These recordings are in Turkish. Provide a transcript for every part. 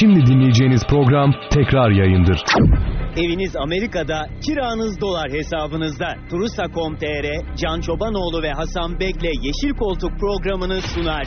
Şimdi dinleyeceğiniz program tekrar yayındır. Eviniz Amerika'da, kiranız dolar hesabınızda. Turusa.com.tr, Can Çobanoğlu ve Hasan Bekle Yeşil Koltuk programını sunar.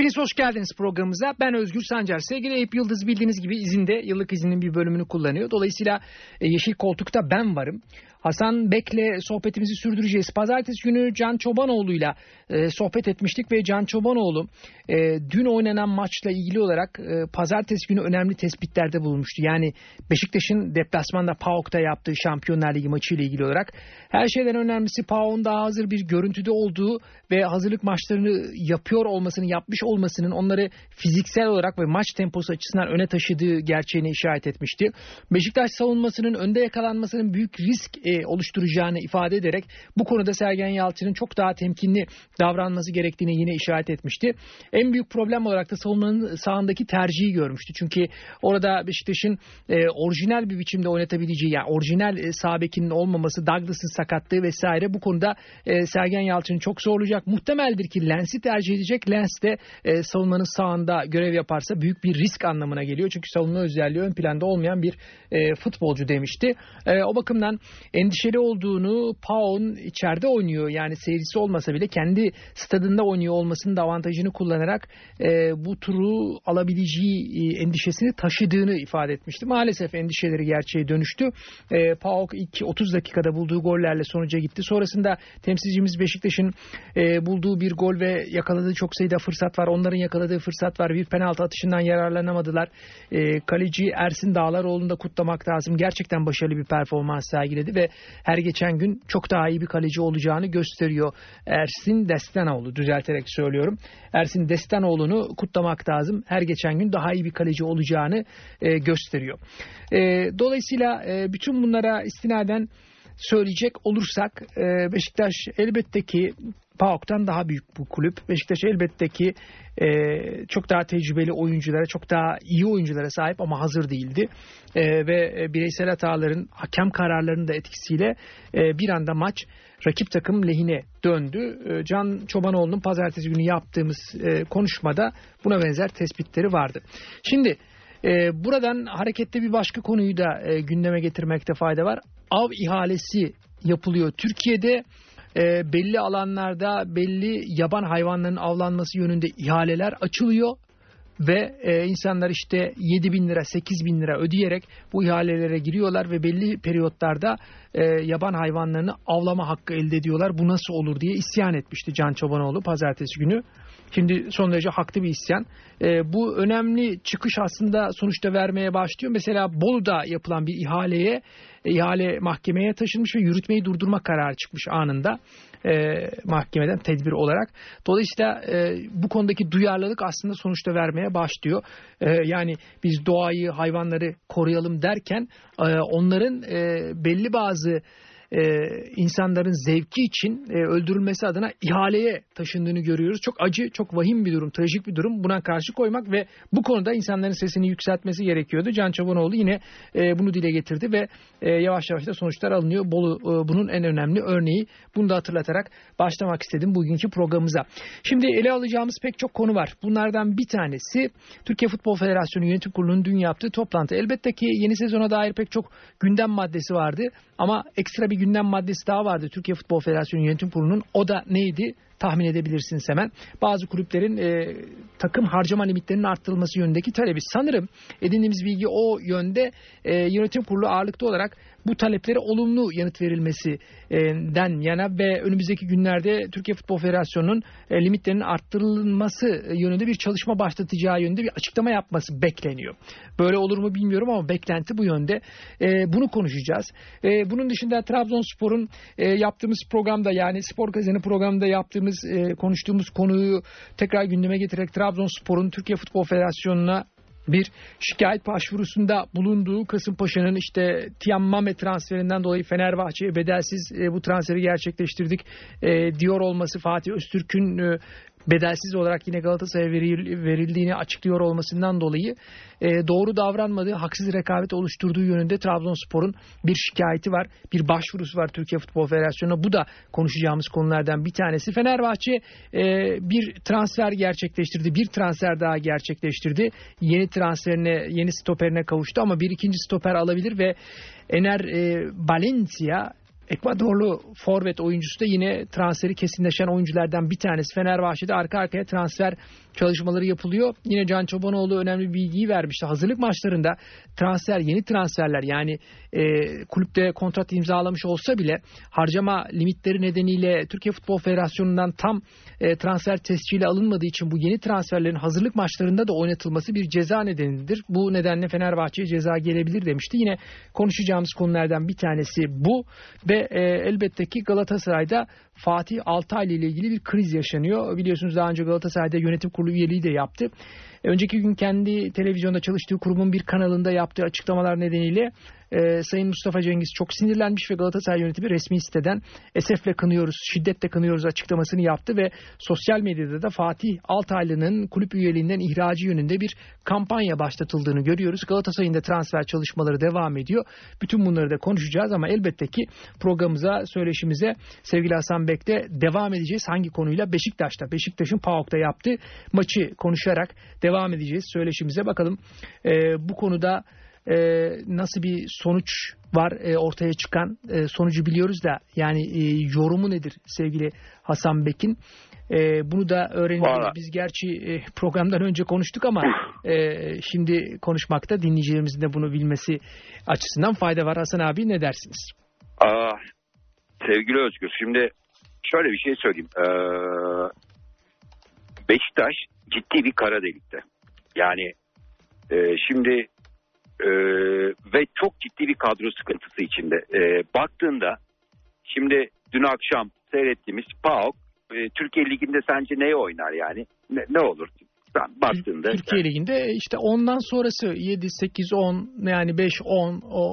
Hepiniz hoş geldiniz programımıza. Ben Özgür Sancar. Sevgili Eyüp Yıldız bildiğiniz gibi izinde yıllık izinin bir bölümünü kullanıyor. Dolayısıyla e, Yeşil Koltuk'ta ben varım. Hasan Bek'le sohbetimizi sürdüreceğiz. Pazartesi günü Can Çobanoğlu'yla e, sohbet etmiştik ve Can Çobanoğlu e, dün oynanan maçla ilgili olarak e, pazartesi günü önemli tespitlerde bulunmuştu. Yani Beşiktaş'ın deplasmanda PAOK'ta yaptığı Şampiyonlar Ligi maçı ile ilgili olarak her şeyden önemlisi PAOK'un daha hazır bir görüntüde olduğu ve hazırlık maçlarını yapıyor olmasını, yapmış olmasının onları fiziksel olarak ve maç temposu açısından öne taşıdığı gerçeğini işaret etmişti. Beşiktaş savunmasının önde yakalanmasının büyük risk e, oluşturacağını ifade ederek bu konuda Sergen Yalçın'ın çok daha temkinli davranması gerektiğini yine işaret etmişti. En büyük problem olarak da savunmanın sağındaki tercihi görmüştü. Çünkü orada Beşiktaş'ın e, orijinal bir biçimde oynatabileceği yani orijinal e, sağ olmaması, Douglas'ın sakatlığı vesaire bu konuda e, Sergen Yalçın'ı çok zorlayacak. Muhtemeldir ki Lens'i tercih edecek. Lens de e, savunmanın sağında görev yaparsa büyük bir risk anlamına geliyor. Çünkü savunma özelliği ön planda olmayan bir e, futbolcu demişti. E, o bakımdan endişeli olduğunu Paon içeride oynuyor. Yani seyircisi olmasa bile kendi stadında oynuyor olmasının da avantajını kullanarak e, bu turu alabileceği e, endişesini taşıdığını ifade etmişti. Maalesef endişeleri gerçeğe dönüştü. E, Paok ilk 30 dakikada bulduğu gollerle sonuca gitti. Sonrasında temsilcimiz Beşiktaş'ın e, bulduğu bir gol ve yakaladığı çok sayıda fırsat var. Onların yakaladığı fırsat var. Bir penaltı atışından yararlanamadılar. E, kaleci Ersin Dağlaroğlu'nu da kutlamak lazım. Gerçekten başarılı bir performans sergiledi ve her geçen gün çok daha iyi bir kaleci olacağını gösteriyor. Ersin Destanoğlu düzelterek söylüyorum. Ersin Destanoğlu'nu kutlamak lazım. Her geçen gün daha iyi bir kaleci olacağını e, gösteriyor. E, dolayısıyla e, bütün bunlara istinaden söyleyecek olursak e, Beşiktaş elbette ki PAOK'tan daha büyük bu kulüp. Beşiktaş elbette ki e, çok daha tecrübeli oyunculara, çok daha iyi oyunculara sahip ama hazır değildi. E, ve bireysel hataların, hakem kararlarının da etkisiyle e, bir anda maç rakip takım lehine döndü. E, Can Çobanoğlu'nun pazartesi günü yaptığımız e, konuşmada buna benzer tespitleri vardı. Şimdi e, buradan harekette bir başka konuyu da e, gündeme getirmekte fayda var. Av ihalesi yapılıyor Türkiye'de e, belli alanlarda belli yaban hayvanların avlanması yönünde ihaleler açılıyor ve e, insanlar işte 7 bin lira 8 bin lira ödeyerek bu ihalelere giriyorlar ve belli periyotlarda e, yaban hayvanlarını avlama hakkı elde ediyorlar. Bu nasıl olur diye isyan etmişti Can Çobanoğlu pazartesi günü. Şimdi son derece haklı bir isyan. E, bu önemli çıkış aslında sonuçta vermeye başlıyor. Mesela Bolu'da yapılan bir ihaleye, e, ihale mahkemeye taşınmış ve yürütmeyi durdurma kararı çıkmış anında e, mahkemeden tedbir olarak. Dolayısıyla e, bu konudaki duyarlılık aslında sonuçta vermeye başlıyor. E, yani biz doğayı, hayvanları koruyalım derken e, onların e, belli bazı e, insanların zevki için e, öldürülmesi adına ihaleye taşındığını görüyoruz. Çok acı, çok vahim bir durum, trajik bir durum. Buna karşı koymak ve bu konuda insanların sesini yükseltmesi gerekiyordu. Can Çobanoğlu yine e, bunu dile getirdi ve e, yavaş yavaş da sonuçlar alınıyor. Bolu e, bunun en önemli örneği. Bunu da hatırlatarak başlamak istedim bugünkü programımıza. Şimdi ele alacağımız pek çok konu var. Bunlardan bir tanesi Türkiye Futbol Federasyonu Yönetim Kurulu'nun dün yaptığı toplantı. Elbette ki yeni sezona dair pek çok gündem maddesi vardı ama ekstra bir gündem maddesi daha vardı Türkiye Futbol Federasyonu Yönetim Kurulu'nun. O da neydi? tahmin edebilirsiniz hemen. Bazı kulüplerin e, takım harcama limitlerinin arttırılması yönündeki talebi. Sanırım edindiğimiz bilgi o yönde e, yönetim kurulu ağırlıklı olarak bu taleplere olumlu yanıt verilmesinden yana ve önümüzdeki günlerde Türkiye Futbol Federasyonu'nun e, limitlerinin arttırılması yönünde bir çalışma başlatacağı yönünde bir açıklama yapması bekleniyor. Böyle olur mu bilmiyorum ama beklenti bu yönde. E, bunu konuşacağız. E, bunun dışında Trabzonspor'un yaptığımız programda yani Spor Kazanı programında yaptığımız konuştuğumuz konuyu tekrar gündeme getirerek Trabzonspor'un Türkiye Futbol Federasyonu'na bir şikayet başvurusunda bulunduğu Kasımpaşa'nın işte Tiammame transferinden dolayı Fenerbahçe'ye bedelsiz e, bu transferi gerçekleştirdik e, diyor olması Fatih Öztürk'ün e, bedelsiz olarak yine Galatasaray'a verildiğini açıklıyor olmasından dolayı e, doğru davranmadığı, haksız rekabet oluşturduğu yönünde Trabzonspor'un bir şikayeti var. Bir başvurusu var Türkiye Futbol Federasyonu'na. Bu da konuşacağımız konulardan bir tanesi. Fenerbahçe e, bir transfer gerçekleştirdi. Bir transfer daha gerçekleştirdi. Yeni transferine, yeni stoperine kavuştu ama bir ikinci stoper alabilir ve Ener e, Valencia Ekvadorlu forvet oyuncusu da yine transferi kesinleşen oyunculardan bir tanesi. Fenerbahçe'de arka arkaya transfer çalışmaları yapılıyor. Yine Can Çobanoğlu önemli bir bilgiyi vermişti. Hazırlık maçlarında transfer, yeni transferler yani e, kulüpte kontrat imzalamış olsa bile harcama limitleri nedeniyle Türkiye Futbol Federasyonu'ndan tam e, transfer tescili alınmadığı için bu yeni transferlerin hazırlık maçlarında da oynatılması bir ceza nedenidir. Bu nedenle Fenerbahçe'ye ceza gelebilir demişti. Yine konuşacağımız konulardan bir tanesi bu ve e, elbette ki Galatasaray'da Fatih Altaylı ile ilgili bir kriz yaşanıyor. Biliyorsunuz daha önce Galatasaray'da yönetim kurulu üyeliği de yaptı. Önceki gün kendi televizyonda çalıştığı kurumun bir kanalında yaptığı açıklamalar nedeniyle e, Sayın Mustafa Cengiz çok sinirlenmiş ve Galatasaray yönetimi resmi siteden esefle kınıyoruz, şiddetle kınıyoruz açıklamasını yaptı ve sosyal medyada da Fatih Altaylı'nın kulüp üyeliğinden ihracı yönünde bir kampanya başlatıldığını görüyoruz. Galatasaray'ın da transfer çalışmaları devam ediyor. Bütün bunları da konuşacağız ama elbette ki programımıza, söyleşimize sevgili Hasan Bek'te devam edeceğiz. Hangi konuyla? Beşiktaş'ta. Beşiktaş'ın PAOK'ta yaptığı maçı konuşarak devam edeceğiz söyleşimize. Bakalım e, bu konuda e, nasıl bir sonuç var e, ortaya çıkan e, sonucu biliyoruz da yani e, yorumu nedir sevgili Hasan Bek'in? E, bunu da öğreneceğiz. Biz gerçi e, programdan önce konuştuk ama e, şimdi konuşmakta dinleyicilerimizin de bunu bilmesi açısından fayda var. Hasan abi ne dersiniz? Aa, sevgili Özgür şimdi şöyle bir şey söyleyeyim. Ee, Beşiktaş ciddi bir kara delikte. Yani e, şimdi e, ve çok ciddi bir kadro sıkıntısı içinde. E, baktığında şimdi dün akşam seyrettiğimiz PAOK e, Türkiye Ligi'nde sence neye oynar yani? Ne, ne olur? Baktığında. Türkiye yani, Ligi'nde işte ondan sonrası 7, 8, 10 yani 5, 10 o,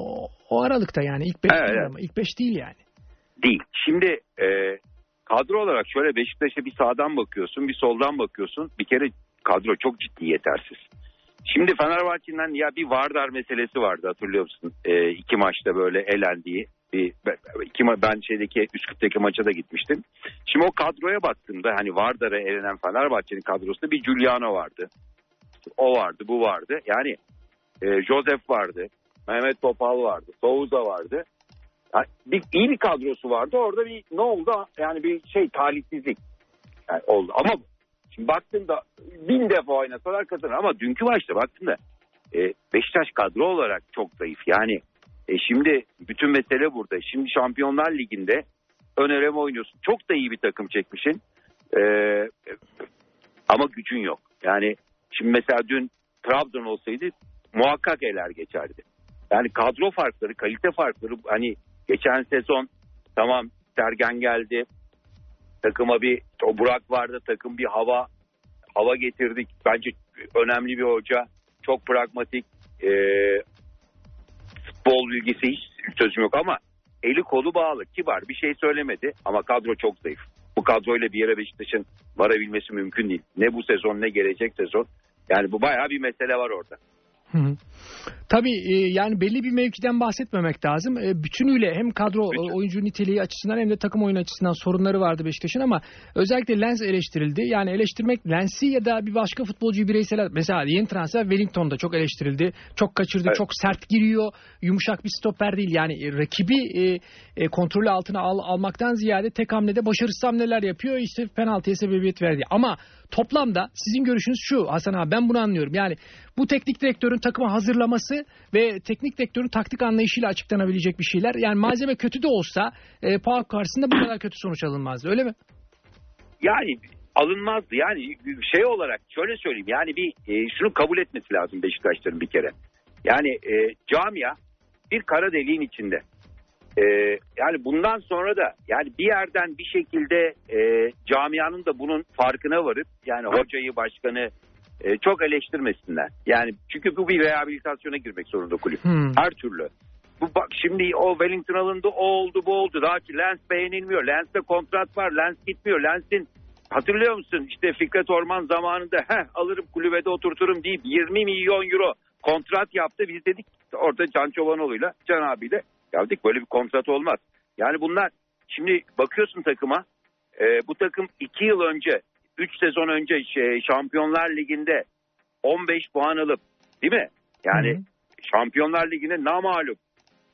o aralıkta yani ilk 5 evet, değil ama ilk 5 değil yani. Değil. Şimdi e, kadro olarak şöyle Beşiktaş'a bir sağdan bakıyorsun bir soldan bakıyorsun. Bir kere kadro çok ciddi yetersiz. Şimdi Fenerbahçe'den ya bir Vardar meselesi vardı hatırlıyor musun? E, iki maçta böyle elendiği. Bir, iki, ben şeydeki Üsküp'teki maça da gitmiştim. Şimdi o kadroya baktığımda hani Vardar'a elenen Fenerbahçe'nin kadrosunda bir Giuliano vardı. O vardı bu vardı. Yani e, Joseph vardı. Mehmet Topal vardı. Souza vardı. Yani bir, iyi bir kadrosu vardı. Orada bir ne oldu? Yani bir şey talihsizlik yani oldu. Ama Şimdi baktığımda bin defa oynasalar kazanır ama dünkü maçta baktığımda e, Beşiktaş kadro olarak çok zayıf. Yani e, şimdi bütün mesele burada. Şimdi Şampiyonlar Ligi'nde ön eleme oynuyorsun. Çok da iyi bir takım çekmişsin. E, ama gücün yok. Yani şimdi mesela dün Trabzon olsaydı muhakkak eler geçerdi. Yani kadro farkları, kalite farkları hani geçen sezon tamam Sergen geldi. Takıma bir o Burak vardı takım bir hava hava getirdik. Bence önemli bir hoca. Çok pragmatik. E, futbol bilgisi hiç sözüm yok ama eli kolu bağlı. Kibar bir şey söylemedi ama kadro çok zayıf. Bu kadroyla bir yere Beşiktaş'ın varabilmesi mümkün değil. Ne bu sezon ne gelecek sezon. Yani bu bayağı bir mesele var orada. Hı hı. Tabii e, yani belli bir mevkiden bahsetmemek lazım. E, bütünüyle hem kadro Bütün. oyuncu niteliği açısından hem de takım oyunu açısından sorunları vardı Beşiktaş'ın ama özellikle Lens eleştirildi. Yani eleştirmek Lens'i ya da bir başka futbolcuyu bireysel mesela yeni transfer Wellington'da çok eleştirildi. Çok kaçırdı, evet. çok sert giriyor. Yumuşak bir stoper değil. Yani e, rakibi e, e, kontrolü altına al, almaktan ziyade tek hamlede başarısız hamleler yapıyor. İşte penaltıya sebebiyet verdi. Ama toplamda sizin görüşünüz şu Hasan abi ben bunu anlıyorum. Yani bu teknik direktörün takımı hazırlaması ve teknik direktörün taktik anlayışıyla açıklanabilecek bir şeyler. Yani malzeme kötü de olsa e, PAOK karşısında bu kadar kötü sonuç alınmazdı öyle mi? Yani alınmazdı. Yani şey olarak şöyle söyleyeyim. Yani bir e, şunu kabul etmesi lazım Beşiktaşların bir kere. Yani e, camia bir kara deliğin içinde. E, yani bundan sonra da yani bir yerden bir şekilde e, camianın da bunun farkına varıp yani hocayı, başkanı, e, çok eleştirmesinler. Yani çünkü bu bir rehabilitasyona girmek zorunda kulüp. Hmm. Her türlü. Bu bak şimdi o Wellington alındı, o oldu, bu oldu. Daha ki Lens beğenilmiyor. Lens'te kontrat var. Lens gitmiyor. Lens'in hatırlıyor musun işte Fikret Orman zamanında heh alırım kulübede oturturum deyip 20 milyon euro kontrat yaptı. Biz dedik orada Can Çobanoğlu'yla Can abiyle ya dedik böyle bir kontrat olmaz. Yani bunlar şimdi bakıyorsun takıma e, bu takım 2 yıl önce 3 sezon önce şey, Şampiyonlar Ligi'nde 15 puan alıp değil mi? Yani Hı hı. Şampiyonlar Ligi'ne namalup.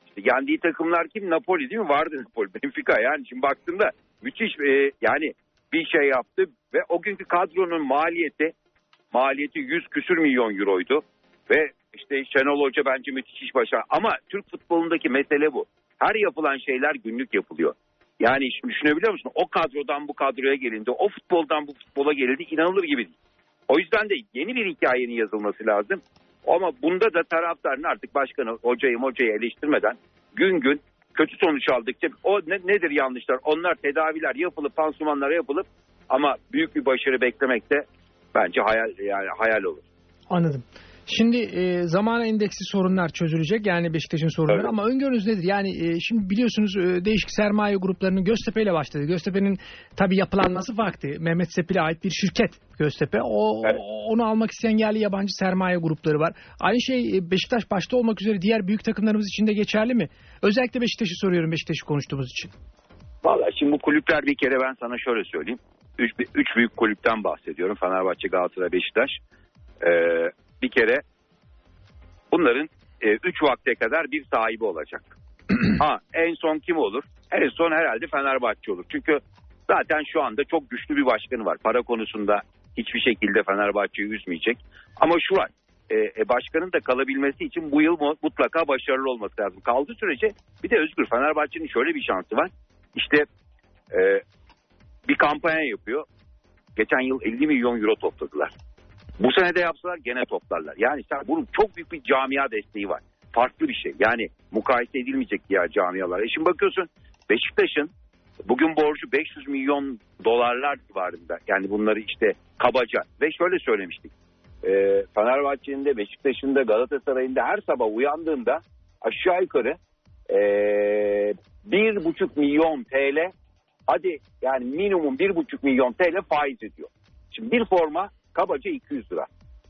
İşte yendiği takımlar kim? Napoli değil mi? Vardı Napoli. Benfica yani şimdi baktığında müthiş e, yani bir şey yaptı ve o günkü kadronun maliyeti maliyeti 100 küsür milyon euroydu ve işte Şenol Hoca bence müthiş iş başar. Ama Türk futbolundaki mesele bu. Her yapılan şeyler günlük yapılıyor. Yani şimdi düşünebiliyor musun? O kadrodan bu kadroya gelindi. O futboldan bu futbola gelindi. inanılır gibi değil. O yüzden de yeni bir hikayenin yazılması lazım. Ama bunda da taraftarın artık başkanı hocayı hocayı eleştirmeden gün gün kötü sonuç aldıkça o ne, nedir yanlışlar? Onlar tedaviler yapılıp pansumanlar yapılıp ama büyük bir başarı beklemek de bence hayal yani hayal olur. Anladım. Şimdi e, zamana endeksi sorunlar çözülecek yani Beşiktaş'ın sorunları Evet. ama öngörünüz nedir? Yani e, şimdi biliyorsunuz e, değişik sermaye gruplarının Göztepe ile başladı. Göztepe'nin tabii yapılanması vakti. Mehmet Sepil'e ait bir şirket Göztepe. O Evet. onu almak isteyen yerli yabancı sermaye grupları var. Aynı şey e, Beşiktaş başta olmak üzere diğer büyük takımlarımız için de geçerli mi? Özellikle Beşiktaş'ı soruyorum Beşiktaş'ı konuştuğumuz için. Valla şimdi bu kulüpler bir kere ben sana şöyle söyleyeyim. Üç, üç büyük kulüpten bahsediyorum. Fenerbahçe, Galatasaray, Beşiktaş. Ee, bir kere bunların e, üç vakte kadar bir sahibi olacak. ha en son kim olur? En son herhalde Fenerbahçe olur. Çünkü zaten şu anda çok güçlü bir başkanı var. Para konusunda hiçbir şekilde Fenerbahçe'yi üzmeyecek. Ama şu var. E, e, başkanın da kalabilmesi için bu yıl mu- mutlaka başarılı olması lazım. Kaldığı sürece bir de Özgür Fenerbahçe'nin şöyle bir şansı var. İşte e, bir kampanya yapıyor. Geçen yıl 50 milyon euro topladılar. Bu sene de yapsalar gene toplarlar. Yani sen bunun çok büyük bir camia desteği var. Farklı bir şey. Yani mukayese edilmeyecek diğer camialar. E şimdi bakıyorsun Beşiktaş'ın bugün borcu 500 milyon dolarlar civarında. Yani bunları işte kabaca. Ve şöyle söylemiştik. E, Fenerbahçe'nin de Beşiktaş'ın da Galatasaray'ın da her sabah uyandığımda aşağı yukarı e, bir buçuk milyon TL hadi yani minimum bir buçuk milyon TL faiz ediyor. Şimdi bir forma kabaca 200 lira.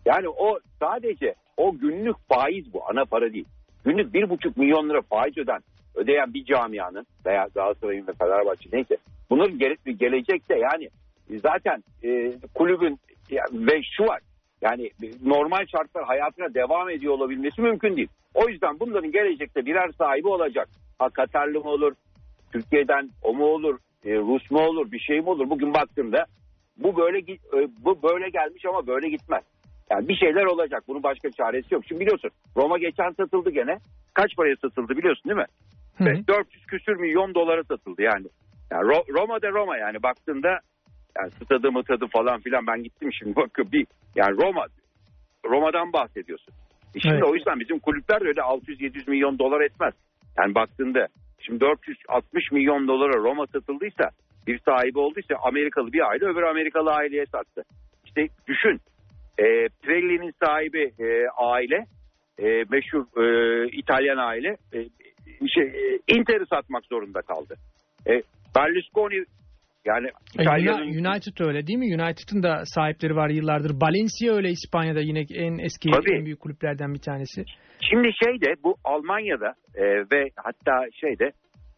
Yani o sadece o günlük faiz bu ana para değil. Günlük bir buçuk milyon lira faiz öden ödeyen bir camianın veya Galatasaray'ın ve Fenerbahçe neyse bunların gele, gelecekte yani zaten e, kulübün ya, ve şu var yani normal şartlar hayatına devam ediyor olabilmesi mümkün değil. O yüzden bunların gelecekte birer sahibi olacak. Ha Katarlı mı olur, Türkiye'den o mu olur, e, Rus mu olur, bir şey mi olur? Bugün baktığımda bu böyle e, bu böyle gelmiş ama böyle gitmez. Yani bir şeyler olacak. Bunun başka çaresi yok. Şimdi biliyorsun Roma geçen satıldı gene. Kaç paraya satıldı biliyorsun değil mi? Hı. Ve 400 küsür milyon dolara satıldı yani. yani Ro- Roma da Roma yani baktığında yani stadı mı tadı falan filan ben gittim şimdi bakın bir yani Roma Roma'dan bahsediyorsun. E şimdi Evet. o yüzden bizim kulüpler de öyle 600-700 milyon dolar etmez. Yani baktığında şimdi 460 milyon dolara Roma satıldıysa bir sahibi olduysa Amerikalı bir aile öbür Amerikalı aileye sattı. İşte düşün e, Pirelli'nin sahibi e, aile e, meşhur e, İtalyan aile e, şey, e, Inter'i satmak zorunda kaldı. E, Berlusconi yani E, İtalya'nın Uni- United öyle değil mi? United'ın da sahipleri var yıllardır. Valencia öyle İspanya'da yine en eski Tabii. en büyük kulüplerden bir tanesi. Şimdi şeyde bu Almanya'da e, ve hatta şeyde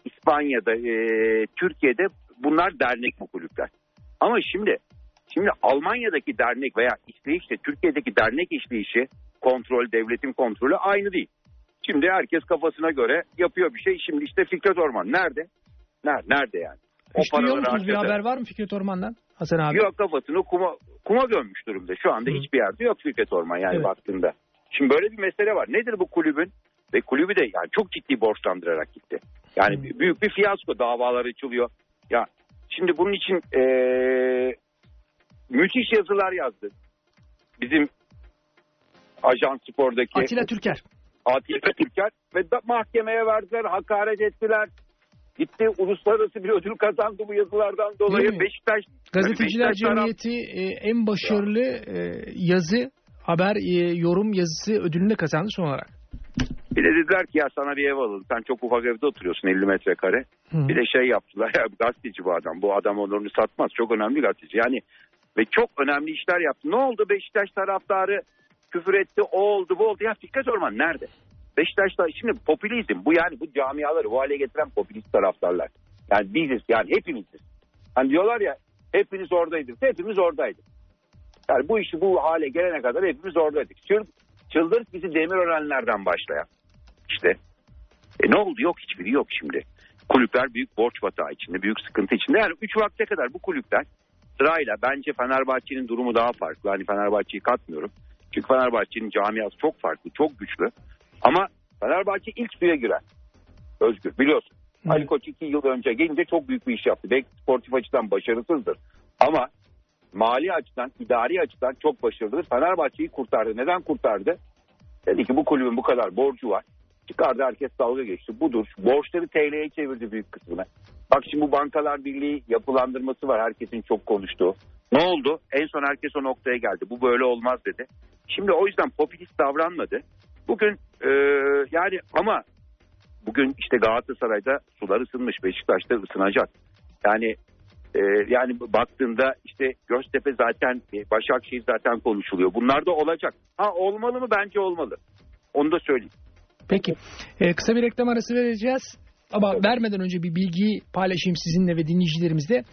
İspanya'da, e, Türkiye'de bunlar dernek bu kulüpler. Ama şimdi şimdi Almanya'daki dernek veya işleyişle Türkiye'deki dernek işleyişi kontrol, devletin kontrolü aynı değil. Şimdi herkes kafasına göre yapıyor bir şey. Şimdi işte Fikret Orman nerede? Nerede, nerede yani? Hiç duyuyor musunuz bir haber var mı Fikret Orman'dan? Hasan abi. Yok kafasını kuma, kuma gömmüş durumda. Şu anda Hı. hiçbir yerde yok Fikret Orman yani Evet. baktığında. Şimdi böyle bir mesele var. Nedir bu kulübün? Ve kulübü de yani çok ciddi borçlandırarak gitti. Yani Hı. büyük bir fiyasko davalar açılıyor. Ya şimdi bunun için eee, müthiş yazılar yazdı. Bizim Ajan Spor'daki Atilla Türker. Atilla Türker ve da mahkemeye verdiler, hakaret ettiler. Gitti uluslararası bir ödül kazandı bu yazılardan dolayı. Beşiktaş Gazeteciler Beşiktaş Cemiyeti e, en başarılı e, yazı, haber, e, yorum yazısı ödülünü de kazandı son olarak. Bir de dediler ki ya sana bir ev alalım. Sen çok ufak evde oturuyorsun 50 metrekare. Hı. Bir de şey yaptılar ya gazeteci bu adam. Bu adam onurunu satmaz. Çok önemli gazeteci. Yani ve çok önemli işler yaptı. Ne oldu Beşiktaş taraftarı küfür etti. O oldu bu oldu. Ya Fikret Orman nerede? Beşiktaş'ta şimdi popülizm bu yani bu camiaları bu hale getiren popülist taraftarlar. Yani biziz yani hepimiziz. Hani diyorlar ya hepiniz oradaydınız. Hepimiz oradaydık. Yani bu işi bu hale gelene kadar hepimiz oradaydık. Çıl, çıldırt bizi Demirörenlerden başlayan. İşte e ne oldu yok hiçbiri yok şimdi. Kulüpler büyük borç batağı içinde, büyük sıkıntı içinde. Yani 3 vakte kadar bu kulüpler sırayla bence Fenerbahçe'nin durumu daha farklı. Hani Fenerbahçe'yi katmıyorum. Çünkü Fenerbahçe'nin camiası çok farklı, çok güçlü. Ama Fenerbahçe ilk suya giren. Özgür biliyorsun. Hı. Ali Koç iki yıl önce gelince çok büyük bir iş yaptı. Belki sportif açıdan başarısızdır. Ama mali açıdan, idari açıdan çok başarılıdır. Fenerbahçe'yi kurtardı. Neden kurtardı? Dedi ki bu kulübün bu kadar borcu var. Çıkardı herkes dalga geçti. Budur. Borçları TL'ye çevirdi büyük kısmını. Bak şimdi bu Bankalar Birliği yapılandırması var. Herkesin çok konuştuğu. Ne oldu? En son herkes o noktaya geldi. Bu böyle olmaz dedi. Şimdi o yüzden popülist davranmadı. Bugün e, yani ama bugün işte Galatasaray'da sular ısınmış. Beşiktaş'ta ısınacak. Yani e, yani baktığında işte Göztepe zaten e, Başakşehir zaten konuşuluyor. Bunlar da olacak. Ha olmalı mı? Bence olmalı. Onu da söyleyeyim. Peki. Ee, kısa bir reklam arası vereceğiz. Ama vermeden önce bir bilgiyi paylaşayım sizinle ve dinleyicilerimizle.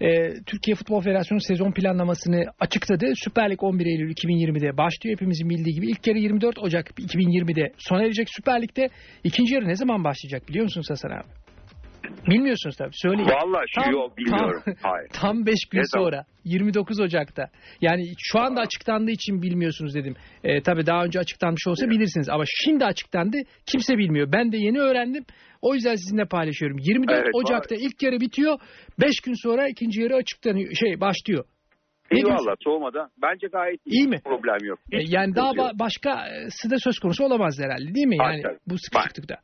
Ee, Türkiye Futbol Federasyonu sezon planlamasını açıkladı. Süper Lig 11 Eylül 2020'de başlıyor. Hepimizin bildiği gibi ilk yarı 24 Ocak 2020'de sona erecek. Süper Lig'de ikinci yarı ne zaman başlayacak biliyor musunuz Hasan abi? Bilmiyorsunuz tabii. Söyleyeyim. Vallahi şu yok bilmiyorum. Tam, Hayır. tam 5 gün Ne zaman? sonra 29 Ocak'ta. Yani şu anda açıklandığı için bilmiyorsunuz dedim. Ee, tabii daha önce açıklanmış olsa bilirsiniz ama şimdi açıklandı. Kimse bilmiyor. Ben de yeni öğrendim. O yüzden sizinle paylaşıyorum. 24 Evet, Ocak'ta ilk yarı bitiyor. 5 gün sonra ikinci yarı açıklanıyor. Şey başlıyor. İyi valla soğumadan. Bence gayet iyi. İyi mi? Problem yok. Hiç yani daha ba- başkası da söz konusu olamaz herhalde değil mi? Yani tabii. bu sıkışıklıkta.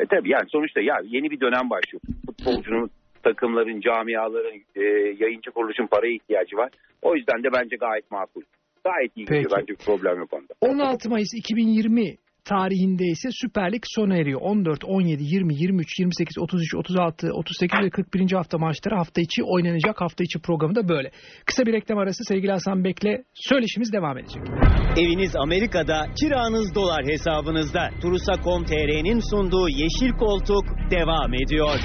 E tabii yani sonuçta ya yeni bir dönem başlıyor. Futbolcunun, takımların, camiaların, e, yayıncı kuruluşun paraya ihtiyacı var. O yüzden de bence gayet makul. Gayet iyi gidiyor. Peki. Bence bir problem yok onda. 16 Mayıs 2020 tarihinde ise Süper Lig sona eriyor. 14, 17, 20, 23, 28, 33, 36, 38 ve 41. hafta maçları hafta içi oynanacak. Hafta içi programı da böyle. Kısa bir reklam arası sevgili Hasan Bek'le söyleşimiz devam edecek. Eviniz Amerika'da, kiranız dolar hesabınızda. Turusa.com.tr'nin sunduğu Yeşil Koltuk devam ediyor.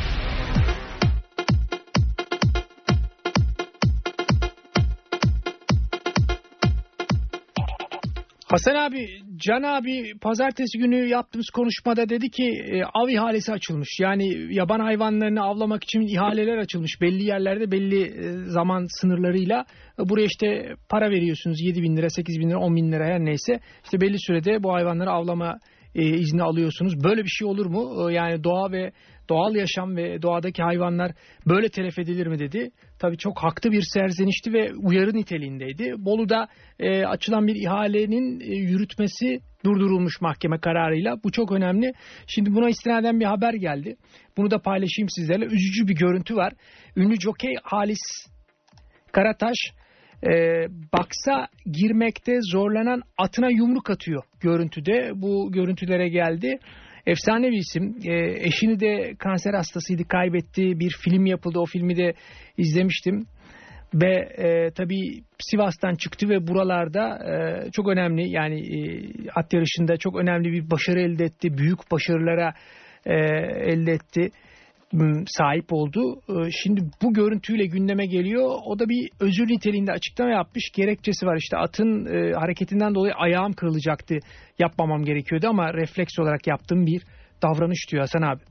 Hasan abi, Can abi pazartesi günü yaptığımız konuşmada dedi ki e, av ihalesi açılmış. Yani yaban hayvanlarını avlamak için ihaleler açılmış. Belli yerlerde belli e, zaman sınırlarıyla. E, buraya işte para veriyorsunuz 7 bin lira, 8 bin lira, 10 bin lira her neyse. İşte belli sürede bu hayvanları avlama e, izni alıyorsunuz. Böyle bir şey olur mu? E, yani doğa ve doğal yaşam ve doğadaki hayvanlar böyle telef edilir mi dedi. Tabii çok haklı bir serzenişti ve uyarı niteliğindeydi. Bolu'da e, açılan bir ihalenin e, yürütmesi durdurulmuş mahkeme kararıyla. Bu çok önemli. Şimdi buna istinaden bir haber geldi. Bunu da paylaşayım sizlerle. Üzücü bir görüntü var. Ünlü jokey Halis Karataş e, baksa girmekte zorlanan atına yumruk atıyor görüntüde. Bu görüntülere geldi. Efsane bir isim. E, eşini de kanser hastasıydı, kaybetti. Bir film yapıldı. O filmi de izlemiştim. Ve e, tabii Sivas'tan çıktı ve buralarda e, çok önemli yani e, at yarışında çok önemli bir başarı elde etti. Büyük başarılara e, elde etti sahip oldu. E, Şimdi bu görüntüyle gündeme geliyor. O da bir özür niteliğinde açıklama yapmış. Gerekçesi var işte atın e, hareketinden dolayı ayağım kırılacaktı. Yapmamam gerekiyordu ama refleks olarak yaptığım bir davranış diyor Hasan abi.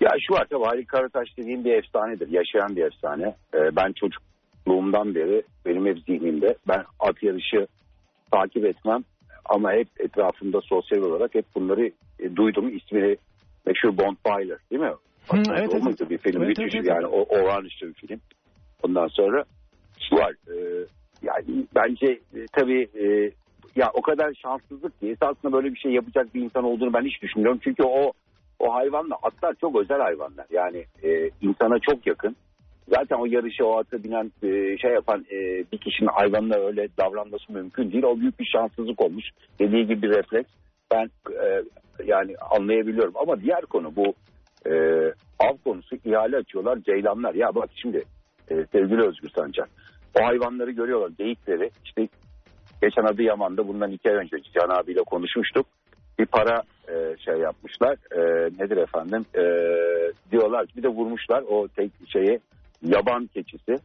Ya şu var tabii Halil Karataş dediğim bir efsanedir. Yaşayan bir efsane. Ee, ben çocukluğumdan beri benim hep zihnimde ben at yarışı takip etmem ama hep etrafımda sosyal olarak hep bunları e, duydum. İsmini meşhur Bond Byler değil mi? Hı, evet, evet. bir film? Evet, Müthiş evet, yani o olağanüstü bir film. Ondan sonra var. e, yani bence e, tabii e, ya o kadar şanssızlık ki esasında böyle bir şey yapacak bir insan olduğunu ben hiç düşünmüyorum. Çünkü o o hayvanla atlar çok özel hayvanlar. Yani e, insana çok yakın. Zaten o yarışı o atı binen e, şey yapan e, bir kişinin hayvanla öyle davranması mümkün değil. O büyük bir şanssızlık olmuş. Dediği gibi bir refleks. ben e, yani anlayabiliyorum ama diğer konu bu e, av konusu ihale açıyorlar ceylanlar. Ya bak şimdi e, sevgili Özgür Sancar o hayvanları görüyorlar geyikleri işte geçen Adıyaman'da bundan iki ay önce Can abiyle konuşmuştuk. Bir para e, şey yapmışlar e, nedir efendim e, diyorlar bir de vurmuşlar o tek şeyi yaban keçisi.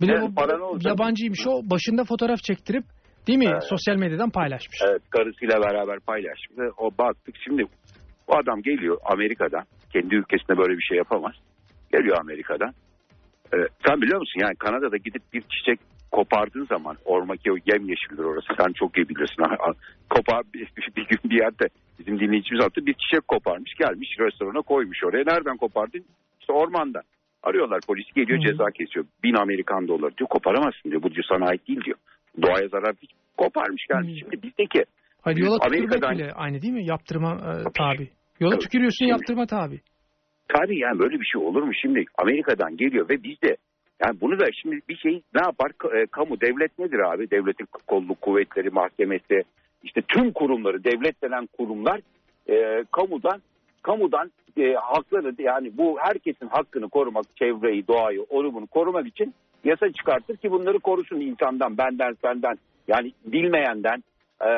Bir de o para ne olacak? yabancıymış o başında fotoğraf çektirip değil mi Evet. sosyal medyadan paylaşmış. Evet karısıyla beraber paylaşmış. O baktık şimdi bu adam geliyor Amerika'dan. Kendi ülkesinde böyle bir şey yapamaz. Geliyor Amerika'dan. Ee, sen biliyor musun yani Kanada'da gidip bir çiçek kopardığın zaman ormaki o yemyeşildir orası sen çok iyi bilirsin. Kopar bir, bir gün bir yerde bizim dinleyicimiz attı bir çiçek koparmış gelmiş restorana koymuş oraya. Nereden kopardın? İşte ormandan. Arıyorlar polis geliyor Hı. ceza kesiyor. Bin Amerikan doları diyor koparamazsın diyor. Bu diyor sana ait değil diyor. Doğaya zarar değil. Koparmış gelmiş. Hı. Şimdi bizdeki Hadi yola Amerika'dan- bile aynı değil mi? Yaptırma e, tabi. Yola Tabii. tükürüyorsun yaptırma tabi. Tabii yani böyle bir şey olur mu? Şimdi Amerika'dan geliyor ve bizde yani bunu da şimdi bir şey ne yapar? E, kamu devlet nedir abi? Devletin kolluk kuvvetleri, mahkemesi, işte tüm kurumları, devlet denen kurumlar e, kamudan kamudan e, hakları yani bu herkesin hakkını korumak, çevreyi, doğayı, onu bunu korumak için yasa çıkartır ki bunları korusun insandan, benden, senden. Yani bilmeyenden, e,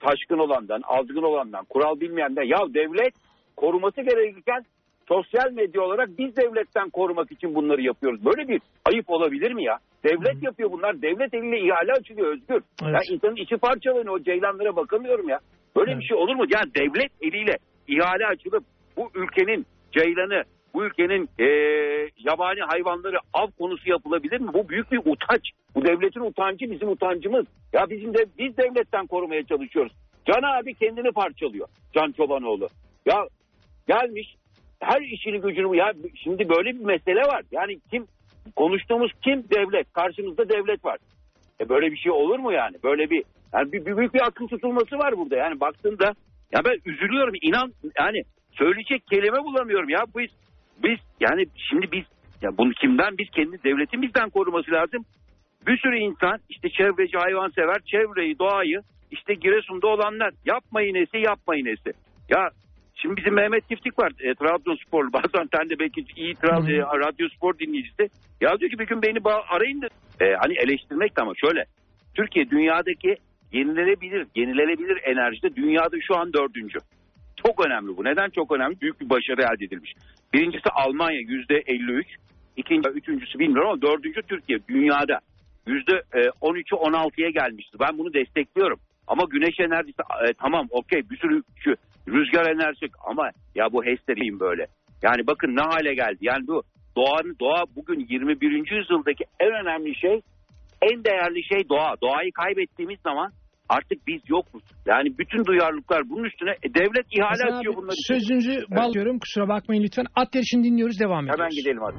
taşkın olandan, azgın olandan, kural bilmeyenden. Ya devlet koruması gerekirken sosyal medya olarak biz devletten korumak için bunları yapıyoruz. Böyle bir ayıp olabilir mi ya? Devlet yapıyor bunlar. Devlet eliyle ihale açılıyor Özgür. Evet. Ya insanın içi parçalanıyor. O ceylanlara bakamıyorum ya. Böyle Evet. bir şey olur mu? Yani devlet eliyle ihale açılıp bu ülkenin ceylanı, bu ülkenin eee, yabani hayvanları av konusu yapılabilir mi? Bu büyük bir utanç. Bu devletin utancı bizim utancımız. Ya bizim de biz devletten korumaya çalışıyoruz. Can abi kendini parçalıyor. Can Çobanoğlu. Ya gelmiş her işini gücünü ya şimdi böyle bir mesele var. Yani kim konuştuğumuz kim devlet karşımızda devlet var. E böyle bir şey olur mu yani? Böyle bir yani bir, bir büyük bir akıl tutulması var burada. Yani baktığında ya ben üzülüyorum inan yani söyleyecek kelime bulamıyorum ya biz biz yani şimdi biz ya bunu kimden biz kendi devletimizden koruması lazım. Bir sürü insan işte çevreci hayvansever çevreyi doğayı işte Giresun'da olanlar yapmayın nesi yapmayın nesi. Ya şimdi bizim Mehmet Tiftik var e, Trabzonsporlu bazen sen de belki iyi Trab e, radyo spor dinleyicisi. Ya diyor ki bir gün beni arayın da e, hani eleştirmek de ama şöyle Türkiye dünyadaki yenilenebilir yenilenebilir enerjide dünyada şu an dördüncü. Çok önemli bu. Neden çok önemli? Büyük bir başarı elde edilmiş. Birincisi Almanya yüzde 53. İkinci, üçüncüsü bilmiyorum ama dördüncü Türkiye dünyada yüzde 13'ü 16'ya gelmişti. Ben bunu destekliyorum. Ama güneş enerjisi e, tamam okey bir sürü şu rüzgar enerjisi ama ya bu HES'leriyim böyle. Yani bakın ne hale geldi. Yani bu doğanın doğa bugün 21. yüzyıldaki en önemli şey en değerli şey doğa. Doğayı kaybettiğimiz zaman artık biz yokuz. Yani bütün duyarlılıklar bunun üstüne e, devlet ihale Hasan açıyor abi, bunları. sözünüzü bağlıyorum kusura bakmayın lütfen. At yarışını dinliyoruz devam ediyoruz. Hemen gidelim hadi.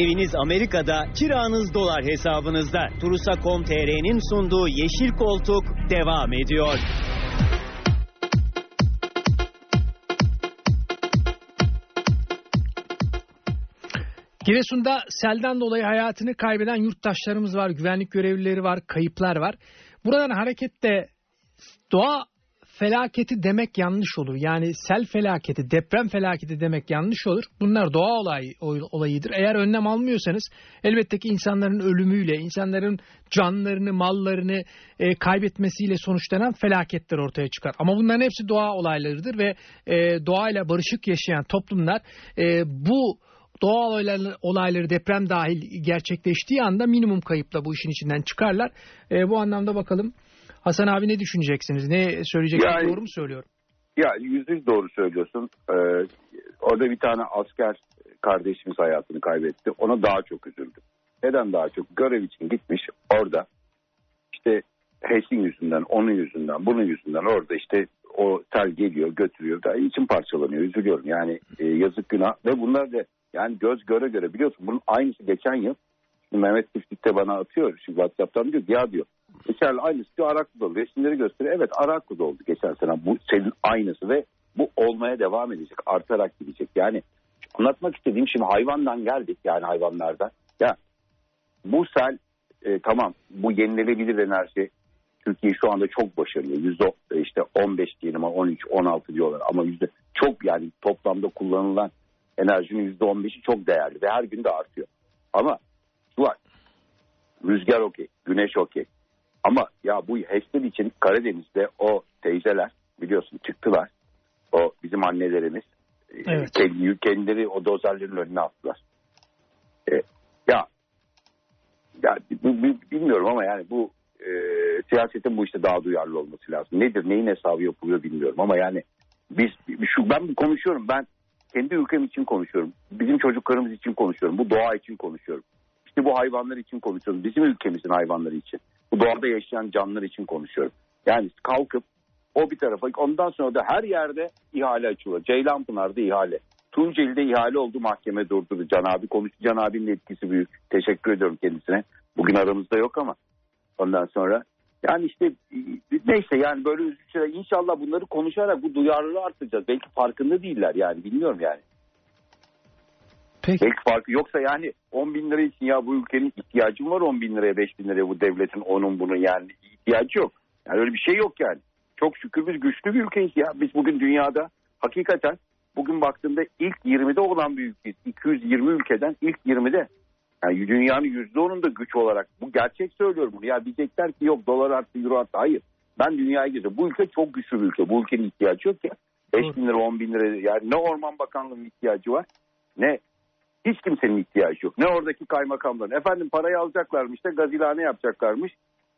Eviniz Amerika'da, kiranız dolar hesabınızda. Turusa.com.tr'nin sunduğu Yeşil Koltuk devam ediyor. Giresun'da selden dolayı hayatını kaybeden yurttaşlarımız var, güvenlik görevlileri var, kayıplar var. Buradan hareketle doğa felaketi demek yanlış olur. Yani sel felaketi, deprem felaketi demek yanlış olur. Bunlar doğa olayı, olayıdır. Eğer önlem almıyorsanız elbette ki insanların ölümüyle, insanların canlarını, mallarını e, kaybetmesiyle sonuçlanan felaketler ortaya çıkar. Ama bunların hepsi doğa olaylarıdır ve e, doğayla barışık yaşayan toplumlar e, bu doğal olayları, deprem dahil gerçekleştiği anda minimum kayıpla bu işin içinden çıkarlar. E, bu anlamda bakalım Hasan abi ne düşüneceksiniz? Ne söyleyeceksiniz? Yani- Doğru mu söylüyorum? Ya yüzde yüz doğru söylüyorsun. Ee, orada bir tane asker kardeşimiz hayatını kaybetti. Ona daha çok üzüldüm. Neden daha çok? Görev için gitmiş orada. İşte HES'in yüzünden, onun yüzünden, bunun yüzünden orada işte o tel geliyor, götürüyor. Da içim parçalanıyor, üzülüyorum. Yani e, yazık günah. Ve bunlar da yani göz göre göre biliyorsun bunun aynısı geçen yıl Mehmet Tiftik de bana atıyor. Şimdi WhatsApp'tan diyor ya diyor. Geçen aynısı diyor Araklı'da oldu. Resimleri gösteriyor. Evet Araklı'da oldu geçen sene. Bu senin aynısı ve bu olmaya devam edecek. Artarak gidecek. Yani anlatmak istediğim şimdi hayvandan geldik. Yani hayvanlardan. Ya bu sel e, tamam bu yenilenebilir enerji Türkiye şu anda çok başarılı. Yüzde işte 15 diyelim 13, 16 diyorlar ama yüzde çok yani toplamda kullanılan enerjinin yüzde 15'i çok değerli ve her gün de artıyor. Ama şu var. Rüzgar okey, güneş okey. Ama ya bu HES'ler için Karadeniz'de o teyzeler biliyorsun çıktılar. O bizim annelerimiz. Evet. Kendi, kendileri o dozerlerin önüne attılar. E, ya ya bu- bu- bilmiyorum ama yani bu e, siyasetin bu işte daha duyarlı olması lazım. Nedir, neyin hesabı yapılıyor bilmiyorum ama yani biz şu ben konuşuyorum. Ben kendi ülkem için konuşuyorum. Bizim çocuklarımız için konuşuyorum. Bu doğa için konuşuyorum. İşte bu hayvanlar için konuşuyorum. Bizim ülkemizin hayvanları için. Bu doğada yaşayan canlılar için konuşuyorum. Yani kalkıp o bir tarafa ondan sonra da her yerde ihale açılıyor. Ceylanpınar'da ihale. Tunceli'de ihale oldu mahkeme durdurdu. Can abi konuştu. Can abinin etkisi büyük. Teşekkür ediyorum kendisine. Bugün aramızda yok ama ondan sonra yani işte neyse yani böyle üzücü şeyler. İnşallah bunları konuşarak bu duyarlılığı arttıracağız. Belki farkında değiller yani bilmiyorum yani. Peki. Belki farkı yoksa yani 10 bin lira için ya bu ülkenin ihtiyacı mı var 10 bin liraya 5 bin liraya bu devletin onun bunun yani ihtiyacı yok. Yani öyle bir şey yok yani. Çok şükür biz güçlü bir ülkeyiz ya. Biz bugün dünyada hakikaten bugün baktığımda ilk 20'de olan bir ülkeyiz. 220 ülkeden ilk 20'de. Yani dünyanın %10'unda güç olarak. Bu gerçek söylüyorum bunu. Ya diyecekler ki yok dolar arttı euro arttı. Hayır. Ben dünyaya gidiyorum. Bu ülke çok güçlü bir ülke. Bu ülkenin ihtiyacı yok ya. 5 bin lira 10 bin lira yani ne Orman Bakanlığı'nın ihtiyacı var ne hiç kimsenin ihtiyacı yok. Ne oradaki kaymakamların. Efendim parayı alacaklarmış da gazilhane yapacaklarmış.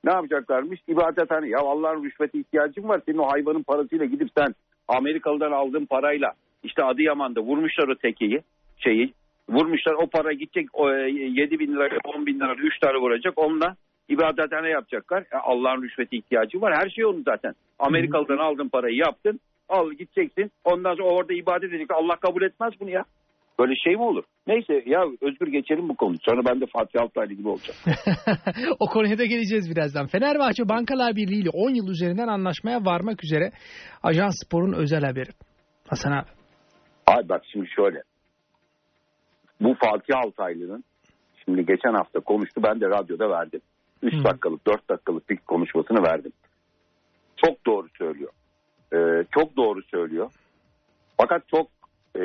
Ne yapacaklarmış? İbadethane. Ya Allah'ın rüşvete ihtiyacın var. Senin o hayvanın parasıyla gidip sen Amerikalı'dan aldığın parayla işte Adıyaman'da vurmuşlar o tekeyi şeyi. Vurmuşlar o para gidecek o, e, 7 bin lira 10 bin lira 3 tane vuracak. Onunla ibadethane yapacaklar. E, Allah'ın rüşvete ihtiyacı var. Her şey onun zaten. Amerikalı'dan aldığın parayı yaptın. Al gideceksin. Ondan sonra orada ibadet edecek. Allah kabul etmez bunu ya. Böyle şey mi olur? Neyse ya Özgür geçelim bu konuyu. Sonra ben de Fatih Altaylı gibi olacağım. o konuya da geleceğiz birazdan. Fenerbahçe Bankalar Birliği ile 10 yıl üzerinden anlaşmaya varmak üzere Ajans Spor'un özel haberi. Hasan abi. Abi bak şimdi şöyle. Bu Fatih Altaylı'nın şimdi geçen hafta konuştu. Ben de radyoda verdim. 3 Hı. dakikalık 4 dakikalık bir konuşmasını verdim. Çok doğru söylüyor. Ee, çok doğru söylüyor. Fakat çok e,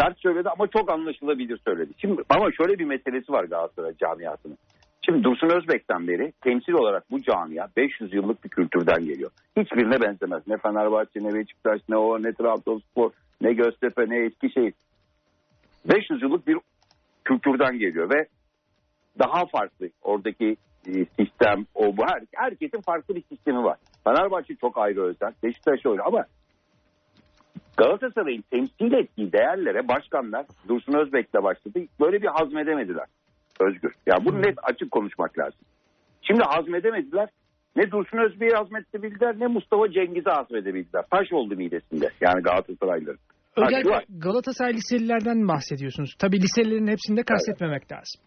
sert söyledi ama çok anlaşılabilir söyledi. Şimdi ama şöyle bir meselesi var Galatasaray camiasının. Şimdi Dursun Özbek'ten beri temsil olarak bu camia 500 yıllık bir kültürden geliyor. Hiçbirine benzemez. Ne Fenerbahçe, ne Beşiktaş, ne o, ne Trabzonspor, ne Göztepe, ne Eskişehir. 500 yıllık bir kültürden geliyor ve daha farklı oradaki e, sistem o bu her, herkesin farklı bir sistemi var. Fenerbahçe çok ayrı özel, Beşiktaş öyle ama Galatasaray'ın temsil ettiği değerlere başkanlar Dursun Özbek'le başladı. Böyle bir hazmedemediler. Özgür. Ya bunu net açık konuşmak lazım. Şimdi hazmedemediler. Ne Dursun Özbek'i hazmedebildiler ne Mustafa Cengiz'i hazmedebildiler. Taş oldu midesinde yani Galatasaraylıların. Özellikle. Galatasaray liselilerden bahsediyorsunuz. Tabii liselilerin hepsini de kastetmemek lazım.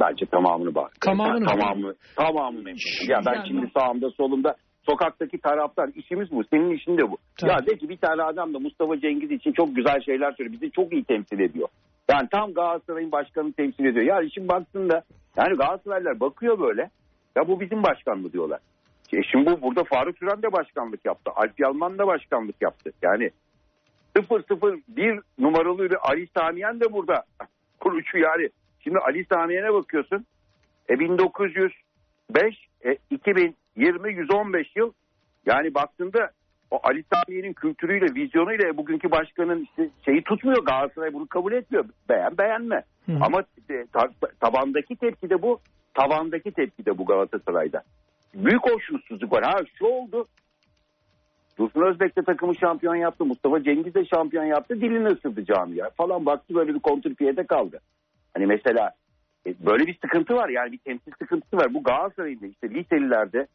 Bence tamamını bak. Tamamını mı? tamamı tamamını memnun. Ya ben Yani- şimdi sağımda solumda sokaktaki taraftar işimiz bu. Senin işin de bu. Tabii. Ya de ki bir tane adam da Mustafa Cengiz için çok güzel şeyler söylüyor. Bizi çok iyi temsil ediyor. Yani tam Galatasaray'ın başkanını temsil ediyor. Ya işin baktığında yani Galatasaraylılar bakıyor böyle. Ya bu bizim başkan mı diyorlar. E şimdi bu burada Faruk Süren de başkanlık yaptı. Alp Yalman da başkanlık yaptı. Yani 0-0-1 numaralı bir Ali Samiyen de burada kurucu yani. Şimdi Ali Samiyen'e bakıyorsun. E 1905, e 2020 115 yıl. Yani baktığında o Ali Samiyen'in kültürüyle, vizyonuyla e, bugünkü başkanın işte şeyi tutmuyor. Galatasaray bunu kabul etmiyor. Beğen beğenme. Hı. Ama ta- tabandaki tepki de bu. Tavandaki tepki de bu Galatasaray'da. Büyük hoşnutsuzluk var. Ha şu oldu. Dursun Özbek de takımı şampiyon yaptı. Mustafa Cengiz de şampiyon yaptı. Dilini ısırdı camia falan. Baktı böyle bir kontrpiyede kaldı. Hani mesela e, böyle bir sıkıntı var. Yani bir temsil sıkıntısı var. Bu Galatasaray'ın da işte liselilerde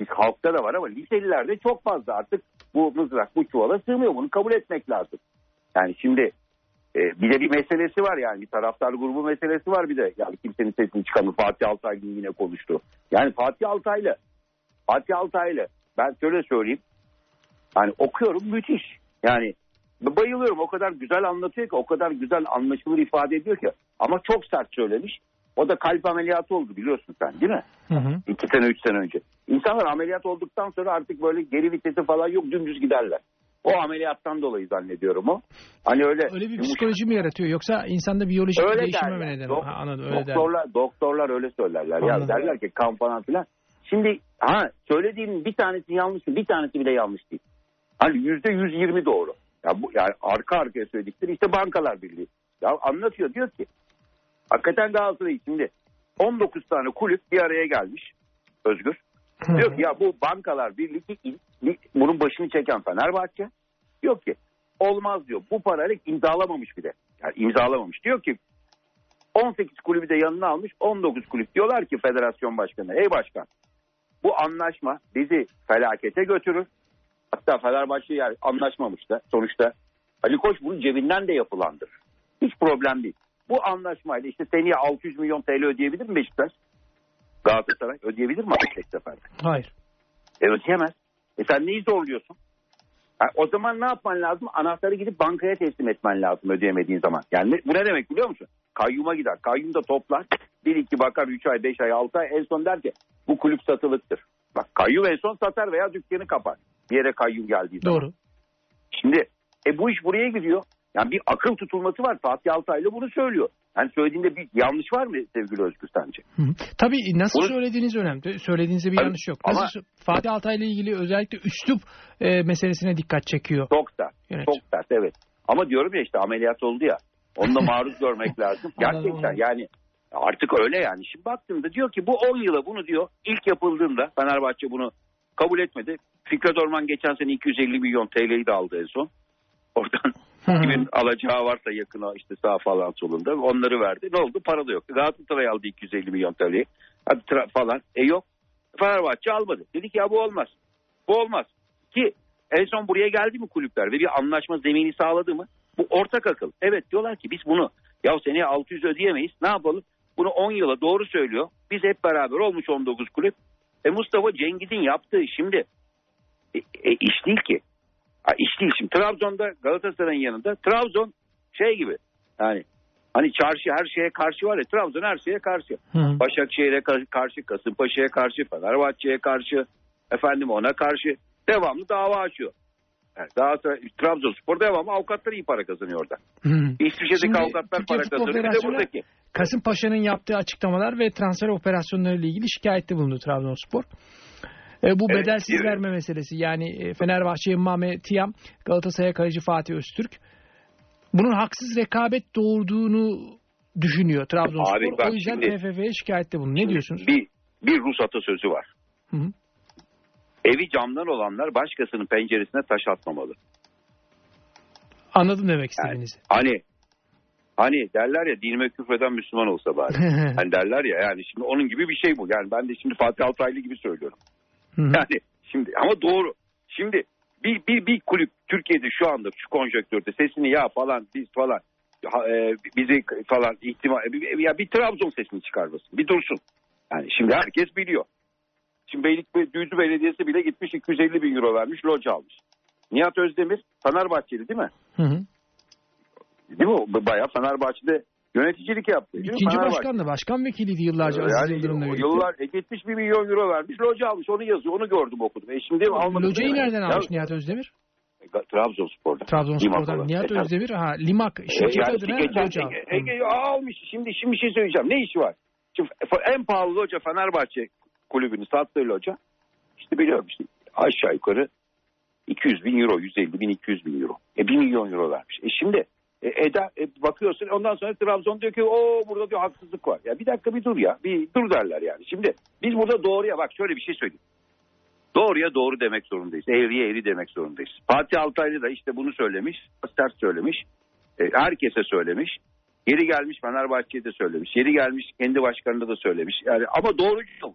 biz halkta da var ama liselilerde çok fazla artık bu mızrak bu çuvala sığmıyor. Bunu kabul etmek lazım. Yani şimdi e, bir de bir meselesi var yani bir taraftar grubu meselesi var bir de. Yani kimsenin sesini çıkamıyor. Fatih Altaylı yine konuştu. Yani Fatih Altaylı Fatih Altaylı ben şöyle söyleyeyim. Yani okuyorum müthiş. Yani bayılıyorum o kadar güzel anlatıyor ki o kadar güzel anlaşılır ifade ediyor ki. Ama çok sert söylemiş. O da kalp ameliyatı oldu biliyorsun sen değil mi? Hı hı. İki sene üç sene önce. İnsanlar ameliyat olduktan sonra artık böyle geri vitesi falan yok dümdüz giderler. O ameliyattan dolayı zannediyorum o. Hani öyle, Öyle bir psikoloji mi yaratıyor yoksa insanda biyolojik bir öyle değişime derler. mi neden? Dok- Ha, anladım öyle derler. doktorlar, doktorlar öyle söylerler. Ya Anladım. derler ki kan falan filan. Şimdi ha söylediğim bir tanesi yanlış bir tanesi bile yanlış değil. Hani yüzde yüz yirmi doğru. Ya bu yani arka arkaya söyledikleri işte bankalar birliği. Ya anlatıyor diyor ki hakikaten Galatasaray şimdi 19 tane kulüp bir araya gelmiş Özgür. Diyor ki ya bu bankalar birliği bunun başını çeken Fenerbahçe. Diyor ki olmaz diyor. Bu parayla imzalamamış bir de. Yani imzalamamış. Diyor ki 18 kulübü de yanına almış 19 kulüp. Diyorlar ki federasyon başkanı ey başkan bu anlaşma bizi felakete götürür. Hatta Fenerbahçe yani anlaşmamış da sonuçta Ali Koç bunu cebinden de yapılandır. Hiç problem değil. Bu anlaşmayla işte seneye 600 milyon TL ödeyebilir mi Beşiktaş? Galatasaray ödeyebilir mi tek seferde? Hayır. E ödeyemez. E sen neyi zorluyorsun? Ha, o zaman ne yapman lazım? Anahtarı gidip bankaya teslim etmen lazım ödeyemediğin zaman. Yani bu ne demek biliyor musun? Kayyuma gider. Kayyum da toplar. Bir iki bakar 3 ay 5 ay 6 ay en son der ki bu kulüp satılıktır. Bak kayyum en son satar veya dükkanı kapar. Bir yere kayyum geldiği zaman. Doğru. Şimdi e bu iş buraya gidiyor. Yani bir akıl tutulması var. Fatih Altaylı bunu söylüyor. Yani söylediğinde bir yanlış var mı sevgili Özgür sence? Hı hı. Tabii nasıl Bunu- söylediğiniz önemli. Söylediğinizde bir Tabii, yanlış yok. ama- Nasıl, Fatih Altaylı ile ilgili özellikle üslup e, meselesine dikkat çekiyor. Çok sert. Yönetim. Çok sert evet. Ama diyorum ya işte ameliyat oldu ya. Onu da maruz görmek lazım. Gerçekten yani artık öyle yani. Şimdi baktığımda diyor ki bu 10 yıla bunu diyor ilk yapıldığında Fenerbahçe bunu kabul etmedi. Fikret Orman geçen sene 250 milyon TL'yi de aldı en son. Oradan kimin alacağı varsa yakına işte sağ falan solunda onları verdi. Ne oldu? Para da yok. Galatasaray aldı 250 milyon TL'yi. Hadi tra- falan. E yok. Fenerbahçe almadı. Dedik ya bu olmaz. Bu olmaz. Ki en son buraya geldi mi kulüpler ve bir anlaşma zemini sağladı mı? Bu ortak akıl. Evet diyorlar ki biz bunu ya seneye 600 ödeyemeyiz. Ne yapalım? Bunu 10 yıla doğru söylüyor. Biz hep beraber olmuş 19 kulüp. E Mustafa Cengiz'in yaptığı şimdi e, e, iş değil ki. Ha, iş değil şimdi. Trabzon'da Galatasaray'ın yanında Trabzon şey gibi yani hani çarşı her şeye karşı var ya Trabzon her şeye karşı. Hı. Başakşehir'e kar- karşı, Kasımpaşa'ya karşı, Fenerbahçe'ye karşı, efendim ona karşı devamlı dava açıyor. Yani Galatasaray, Trabzonspor devamlı avukatlar iyi para kazanıyor orada. Hı hı. İsviçre'deki Şimdi avukatlar Türkiye para Futbol kazanıyor. Bir de buradaki. Kasımpaşa'nın yaptığı açıklamalar ve transfer operasyonları ile ilgili şikayette bulundu Trabzonspor. E, bu Evet, bedelsiz evet. verme meselesi yani e, Fenerbahçe'ye Mame Tiam, Galatasaray'a kaleci Fatih Öztürk. Bunun haksız rekabet doğurduğunu düşünüyor Trabzonspor. Abi bak o yüzden TFF'ye şikayette bulundu. Ne diyorsunuz? Bir, bir Rus atasözü var. Hı hı. Evi camdan olanlar başkasının penceresine taş atmamalı. Anladım demek Yani, istediğinizi. hani hani derler ya dinime küfreden Müslüman olsa bari. hani derler ya yani şimdi onun gibi bir şey bu. Yani ben de şimdi Fatih Altaylı gibi söylüyorum. Yani şimdi ama doğru. Şimdi bir, bir, bir kulüp Türkiye'de şu anda şu konjonktürde sesini ya falan biz falan e, bizi falan ihtimal ya bir Trabzon sesini çıkarmasın. Bir dursun. Yani şimdi herkes biliyor. Şimdi Beylik Düzü Belediyesi bile gitmiş 250 bin euro vermiş loca almış. Nihat Özdemir Fenerbahçeli değil mi? Hı hı. Değil mi? Bayağı Fenerbahçe'de yöneticilik yaptı. İkinci başkan da başkan vekiliydi yıllarca Aziz Yani Yıldırım'la o birlikte. yıllar e, gitmiş bir milyon euro vermiş. Loca almış. Onu yazıyor. Onu gördüm okudum. E şimdi almadı. Locayı nereden Ya, almış Nihat Özdemir? Trabzonspor'da. Trabzonspor'dan. Limak Nihat. E, Özdemir ha Limak şirket E, yani adına geçen loca. Ege, Ege almış. Şimdi şimdi bir şey söyleyeceğim. Ne işi var? Şimdi en pahalı loca Fenerbahçe kulübünü sattığı loca işte biliyorum işte aşağı yukarı 200 bin euro, 150 bin, 200 bin euro. E 1 milyon euro vermiş. E şimdi e, Eda e, bakıyorsun ondan sonra Trabzon diyor ki o burada diyor haksızlık var. Ya bir dakika bir dur ya. Bir dur derler yani. Şimdi biz burada doğruya bak şöyle bir şey söyleyeyim. Doğruya doğru demek zorundayız. Eğriye eğri demek zorundayız. Fatih Altaylı da işte bunu söylemiş. Ters söylemiş. E, herkese söylemiş. Yeri gelmiş Fenerbahçe'ye de söylemiş. Yeri gelmiş kendi başkanına da söylemiş. Yani ama doğrucu.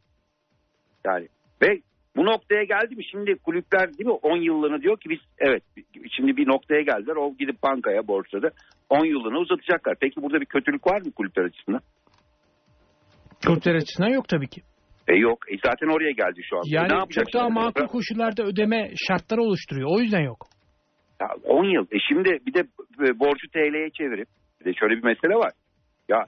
Yani ve bu noktaya geldi mi şimdi kulüpler değil mi 10 yıllığını diyor ki biz evet şimdi bir noktaya geldiler. O gidip bankaya borsada 10 yıllığını uzatacaklar. Peki burada bir kötülük var mı kulüpler açısından? Kulüpler açısından yok tabii ki. E yok. E zaten oraya geldi şu an. E Yani ne yapacak çok daha şimdi? makul koşullarda ödeme şartları oluşturuyor. O yüzden yok. Ya 10 yıl. E şimdi bir de e, borcu TL'ye çevirip bir de şöyle bir mesele var. Ya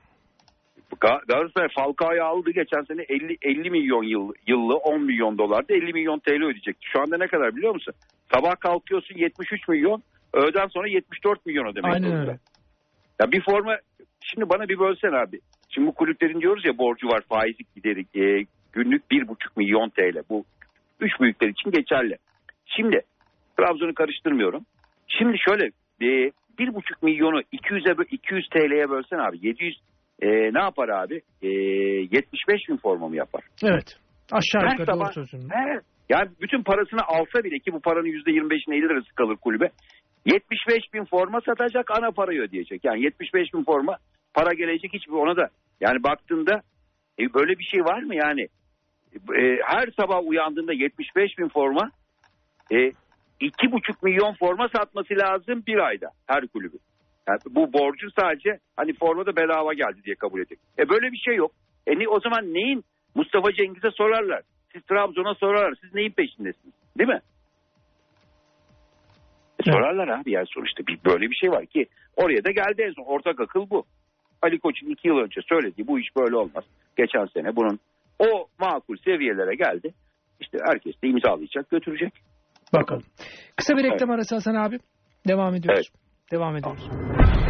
Galatasaray Falcao'yu aldı geçen sene 50 50 milyon yıl, yıllı 10 milyon dolardı 50 milyon TL ödeyecekti. Şu anda ne kadar biliyor musun? Sabah kalkıyorsun 73 milyon öğleden sonra 74 milyon ödemek Aynen öyle. Ya bir forma şimdi bana bir bölsen abi. Şimdi bu kulüplerin diyoruz ya borcu var faizi gideri e, günlük 1,5 milyon TL. Bu üç büyükler için geçerli. Şimdi Trabzon'u karıştırmıyorum. Şimdi şöyle e, 1,5 milyonu 200'e bö- 200 TL'ye bölsen abi 700 e, ne yapar abi? E, 75 bin forma mı yapar? Evet. Aşağı Her yukarı doğru sabah- söylüyorsun. He. Yani bütün parasını alsa bile ki bu paranın %25'ine 50 lirası kalır kulübe. 75 bin forma satacak ana parayı ödeyecek. Yani 75 bin forma para gelecek hiçbir ona da. Yani baktığında e, böyle bir şey var mı yani? E, her sabah uyandığında 75 bin forma e, 2,5 milyon forma satması lazım bir ayda her kulübün. Yani bu borcu sadece hani forma da bedava geldi diye kabul edecek. E böyle bir şey yok. E ne, o zaman neyin Mustafa Cengiz'e sorarlar. Siz Trabzon'a sorarlar. Siz neyin peşindesiniz? Değil mi? E Evet. sorarlar abi yani sonuçta bir, böyle bir şey var ki oraya da geldi en son. Ortak akıl bu. Ali Koç'un iki yıl önce söylediği bu iş böyle olmaz. Geçen sene bunun o makul seviyelere geldi. İşte herkes de imzalayacak götürecek. Bakalım. Kısa bir reklam arası Hasan abi. Devam ediyoruz. Devam ediyoruz.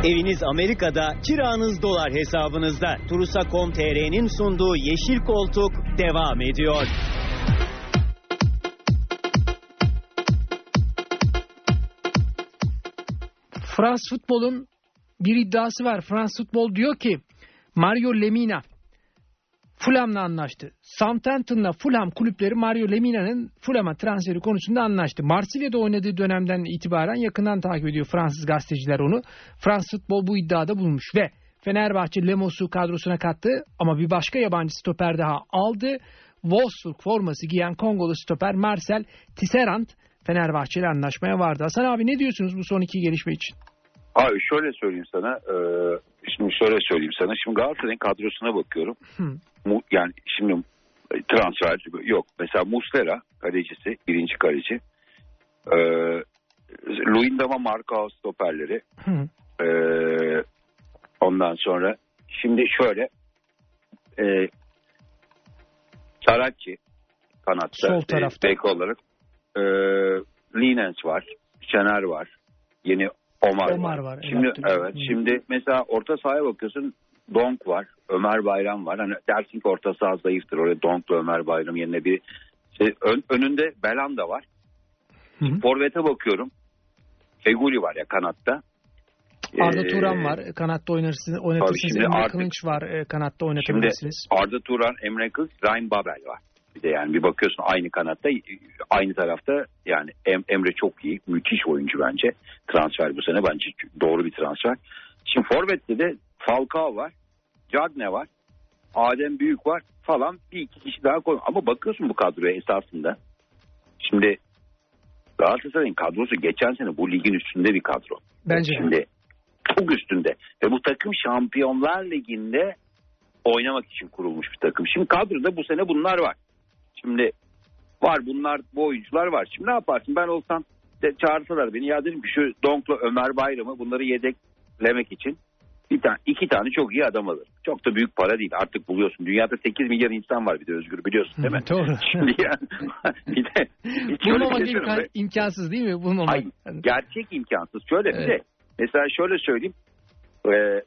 Eviniz Amerika'da, kiranız dolar hesabınızda. Turusa.com.tr'nin sunduğu Yeşil Koltuk devam ediyor. Frans futbolun bir iddiası var. Frans futbol diyor ki Mario Lemina Fulham'la anlaştı. Southampton'la Fulham kulüpleri Mario Lemina'nın Fulham'a transferi konusunda anlaştı. Marsilya'da oynadığı dönemden itibaren yakından takip ediyor Fransız gazeteciler onu. Frans futbol bu iddiada bulmuş ve Fenerbahçe Lemos'u kadrosuna kattı ama bir başka yabancı stoper daha aldı. Wolfsburg forması giyen Kongolu stoper Marcel Tisserand Fenerbahçe ile anlaşmaya vardı. Hasan abi ne diyorsunuz bu son iki gelişme için? Abi şöyle söyleyeyim sana. e, şimdi şöyle söyleyeyim sana. Şimdi Galatasaray'ın kadrosuna bakıyorum. Hı. Yani şimdi e, transfer yok. Mesela Muslera kalecisi, birinci kaleci. E, Luyendama Marka stoperleri. Hı. E, ondan sonra şimdi şöyle e, Saracchi kanatta Sol e, tarafta. bek olarak e, Linens var. Şener var. Yeni Omar, Omar var. var, Şimdi evet. evet. Hı. Şimdi mesela orta sahaya bakıyorsun. Donk var. Ömer Bayram var. Hani dersin ki orta saha zayıftır. Oraya Donk'la Ömer Bayram yerine bir şey, ön- önünde Belanda var. Forvet'e bakıyorum. Feguli var ya kanatta. Arda Ee, Turan var. Kanatta oynarsınız, oynatırsınız. şimdi Emre artık- Kılınç var. e, Kanatta Şimdi oynatabilirsiniz. Arda Turan, Emre Kız, Ryan Babel var. Bir de yani bir bakıyorsun aynı kanatta aynı tarafta yani Em- Emre çok iyi. Müthiş oyuncu bence. Transfer bu sene bence doğru bir transfer. Şimdi Forvet'te de Falcao var. Cagne var. Adem Büyük var falan bir iki kişi daha koy. Ama bakıyorsun bu kadroya esasında. Şimdi Galatasaray'ın kadrosu geçen sene bu ligin üstünde bir kadro. Bence. Şimdi çok üstünde. Ve bu takım Şampiyonlar Ligi'nde oynamak için kurulmuş bir takım. Şimdi kadroda bu sene bunlar var. Şimdi var bunlar bu oyuncular var. Şimdi ne yaparsın ben olsam de çağırsalar beni ya dedim ki şu Donk'la Ömer Bayram'ı bunları yedeklemek için bir tane iki tane çok iyi adam alır. Çok da büyük para değil artık buluyorsun. Dünyada 8 milyar insan var bir de Özgür biliyorsun değil mi? Doğru. Şimdi ya bir de Bulmamak bir şey imkan- imkansız değil mi? Bulmamak. Ay, gerçek imkansız. Şöyle bir Evet. de mesela şöyle söyleyeyim. Ee,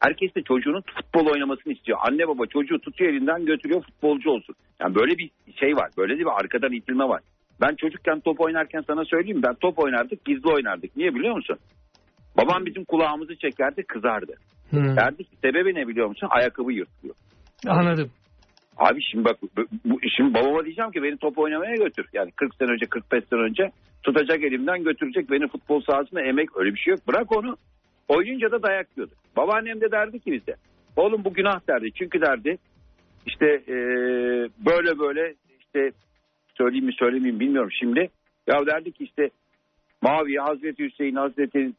herkes de çocuğunun futbol oynamasını istiyor. Anne baba çocuğu tutuyor elinden götürüyor futbolcu olsun. Yani böyle bir şey var. Böyle bir arkadan itilme var. Ben çocukken top oynarken sana söyleyeyim ben top oynardık gizli oynardık. Niye biliyor musun? Babam bizim kulağımızı çekerdi kızardı. Hı, Derdi ki sebebi ne biliyor musun? Ayakkabı yırtılıyor. Anladım. Abi şimdi bak bu, şimdi babama diyeceğim ki beni top oynamaya götür. Yani 40 sene önce 45 sene önce tutacak elimden götürecek beni futbol sahasına emek öyle bir şey yok. Bırak onu. Oynayınca da dayak yiyordu. Babaannem de derdi ki bize. Oğlum bu günah derdi. Çünkü derdi işte eee, böyle böyle işte söyleyeyim mi söylemeyeyim bilmiyorum şimdi. Ya derdi ki işte Mavi Hazreti Hüseyin Hazreti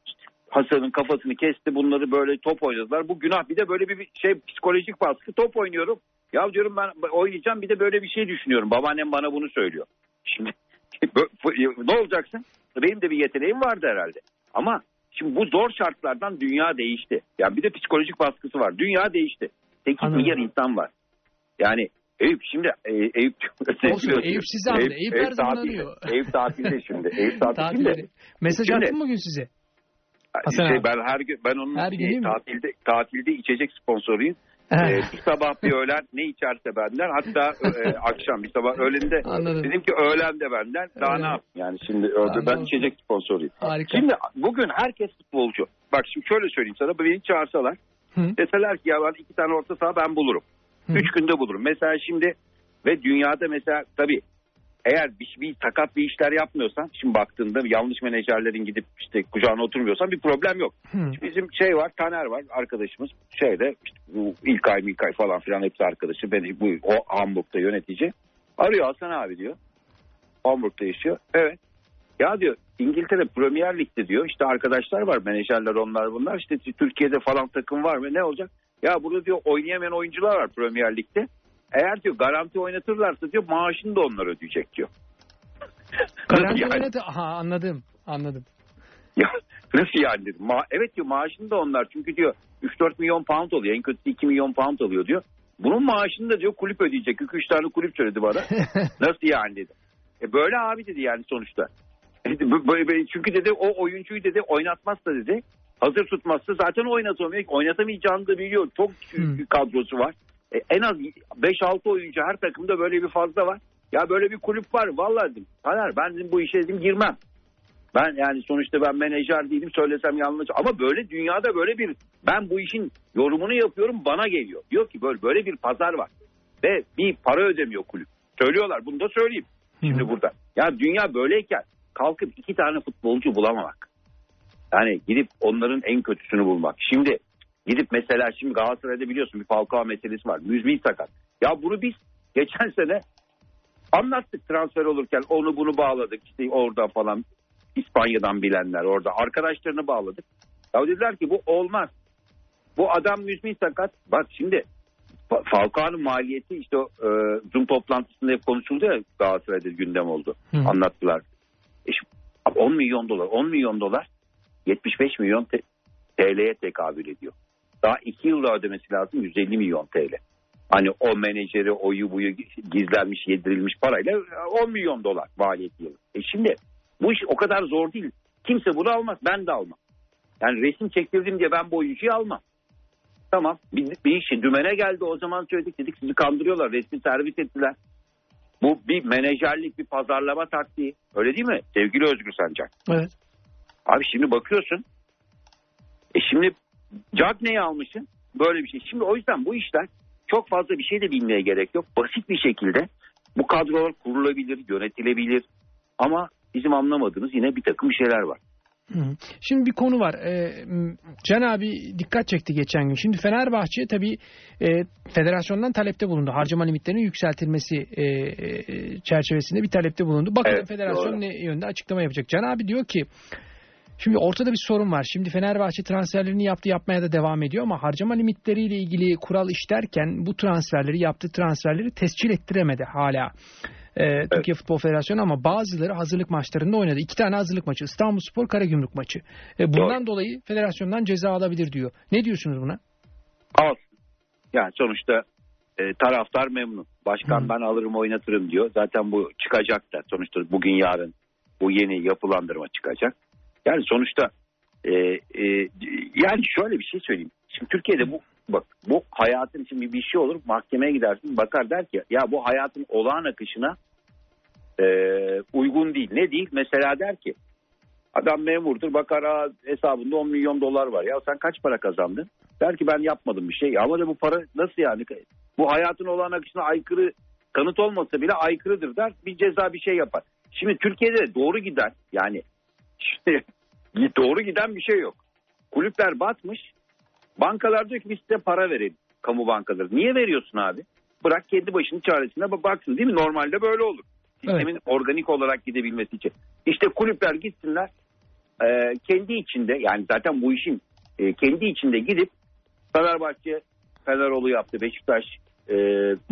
Hasan'ın kafasını kesti bunları böyle top oynadılar. Bu günah bir de böyle bir şey psikolojik baskı top oynuyorum. Ya diyorum ben oynayacağım bir de böyle bir şey düşünüyorum. Babaannem bana bunu söylüyor. Şimdi ne olacaksın? Benim de bir yeteneğim vardı herhalde. Ama şimdi bu zor şartlardan dünya değişti. Yani bir de psikolojik baskısı var. Dünya değişti. 8 Anladım. milyar insan var. Yani Eyüp şimdi e, Eyüp Olsun, Eyüp sizi anlıyor. Eyüp her zaman tatilde. arıyor. Eyüp tatilde şimdi. Eyüp tatilde. Tatilleri. Mesaj Şimdi- attın mı bugün size? Hasan Şey, abi. ben her gün ben onun Her gün e, değil mi? tatilde tatilde içecek sponsoruyum. Ee, bir sabah bir öğlen ne içerse benden hatta e, akşam bir sabah öğlende Anladım. dedim ki öğlen de benden daha Evet. ne yapayım yani şimdi öyle ben içecek sponsoruyum. Harika. Şimdi bugün herkes futbolcu. Bak şimdi şöyle söyleyeyim sana beni çağırsalar Hı, deseler ki ya ben iki tane orta saha ben bulurum. hı. Üç günde bulurum. Mesela şimdi ve dünyada mesela tabii eğer bir, bir sakat bir işler yapmıyorsan şimdi baktığında yanlış menajerlerin gidip işte kucağına oturmuyorsan bir problem yok. Hı. Bizim şey var Taner var arkadaşımız. Şeyde işte bu İlkay Milkay falan filan hepsi arkadaşı. Beni bu o Hamburg'da yönetici. Arıyor Hasan abi diyor. Hamburg'da yaşıyor. Evet. Ya diyor İngiltere Premier Lig'de diyor. İşte arkadaşlar var menajerler onlar bunlar. İşte Türkiye'de falan takım var mı ne olacak? Ya burada diyor oynayamayan oyuncular var Premier Lig'de eğer diyor garanti oynatırlarsa diyor maaşını da onlar ödeyecek diyor. Garanti Yani- oynadı. Aha anladım. Anladım. Ya nasıl yani dedim. Ma- evet diyor maaşını da onlar çünkü diyor 3-4 milyon pound oluyor. En kötüsü 2 milyon pound oluyor diyor. Bunun maaşını da diyor kulüp ödeyecek. 2-3 tane kulüp söyledi bana. nasıl yani dedi. E böyle abi dedi yani sonuçta. E Çünkü dedi o oyuncuyu dedi oynatmazsa dedi hazır tutmazsa zaten oynatamıyor. Oynatamayacağını da biliyor. Çok Hmm. kadrosu var. E, en az 5-6 oyuncu her takımda böyle bir fazla var. Ya böyle bir kulüp var. Vallahi dedim. Taner ben dedim, bu işe dedim girmem. Ben yani sonuçta ben menajer değilim söylesem yanlış. Ama böyle dünyada böyle bir ben bu işin yorumunu yapıyorum bana geliyor. Diyor ki böyle böyle bir pazar var. Ve bir para ödemiyor kulüp. Söylüyorlar bunu da söyleyeyim. Şimdi Hı. burada. Ya dünya böyleyken kalkıp iki tane futbolcu bulamamak. Yani gidip onların en kötüsünü bulmak. Şimdi gidip mesela şimdi Galatasaray'da biliyorsun bir Falcao meselesi var. Müzmin sakat. Ya bunu biz geçen sene anlattık transfer olurken onu bunu bağladık işte orada falan İspanya'dan bilenler orada arkadaşlarını bağladık. Ya dediler ki bu olmaz. Bu adam müzmin sakat. Bak şimdi Fa- Falcao'nun maliyeti işte o, e, Zoom toplantısında hep konuşuldu ya Galatasaray'da gündem oldu. Hı. Anlattılar. E şimdi, abi 10 milyon dolar. 10 milyon dolar 75 milyon TL'ye tekabül ediyor. Daha 2 yılda ödemesi lazım 150 milyon TL. Hani o menajeri oyu buyu gizlenmiş yedirilmiş parayla 10 milyon dolar maliyeti yılı. E şimdi bu iş o kadar zor değil. Kimse bunu almaz. Ben de almam. Yani resim çektirdim diye ben bu oyuncuyu almam. Tamam bir, bir işi dümene geldi o zaman söyledik dedik sizi kandırıyorlar resmi servis ettiler. Bu bir menajerlik bir pazarlama taktiği öyle değil mi sevgili Özgür Sancak? Evet. Abi şimdi bakıyorsun e şimdi Cagney'i almışsın böyle bir şey. Şimdi o yüzden bu işler çok fazla bir şey de bilmeye gerek yok. Basit bir şekilde bu kadrolar kurulabilir, yönetilebilir. Ama bizim anlamadığımız yine bir takım şeyler var. Şimdi bir konu var. Ee, Can abi dikkat çekti geçen gün. Şimdi Fenerbahçe tabii e, federasyondan talepte bulundu. Harcama limitlerinin yükseltilmesi e, e, çerçevesinde bir talepte bulundu. Bakalım Evet, federasyon doğru. ne yönde açıklama yapacak. Can abi diyor ki Şimdi ortada bir sorun var. Şimdi Fenerbahçe transferlerini yaptı yapmaya da devam ediyor ama harcama limitleriyle ilgili kural işlerken bu transferleri yaptığı transferleri tescil ettiremedi hala. Ee, Türkiye Futbol Federasyonu ama bazıları hazırlık maçlarında oynadı. İki tane hazırlık maçı. İstanbulspor Karagümrük maçı. Ee, bundan dolayı federasyondan ceza alabilir diyor. Ne diyorsunuz buna? Alsın. Yani sonuçta e, taraftar memnun. Başkan Hı. ben alırım oynatırım diyor. Zaten bu çıkacak da sonuçta bugün yarın bu yeni yapılandırma çıkacak. Yani sonuçta e, e, yani şöyle bir şey söyleyeyim. Şimdi Türkiye'de bu bak bu hayatın için bir, şey olur mahkemeye gidersin bakar der ki ya bu hayatın olağan akışına e, uygun değil. Ne değil? Mesela der ki adam memurdur bakar "Aa, hesabında 10 milyon dolar var. Ya sen kaç para kazandın? Der ki ben yapmadım bir şey. Ama de bu para nasıl yani? Bu hayatın olağan akışına aykırı kanıt olmasa bile aykırıdır der. Bir ceza bir şey yapar. Şimdi Türkiye'de doğru giden yani şimdi doğru giden bir şey yok. Kulüpler batmış. Bankalar diyor ki biz size para verelim. Kamu bankaları. Niye veriyorsun abi? Bırak kendi başının çaresine ba- baksın değil mi? Normalde böyle olur. Sistemin organik olarak gidebilmesi için. İşte kulüpler gitsinler e, kendi içinde yani zaten bu işin e, kendi içinde gidip Fenerbahçe Feneroğlu yaptı. Beşiktaş e,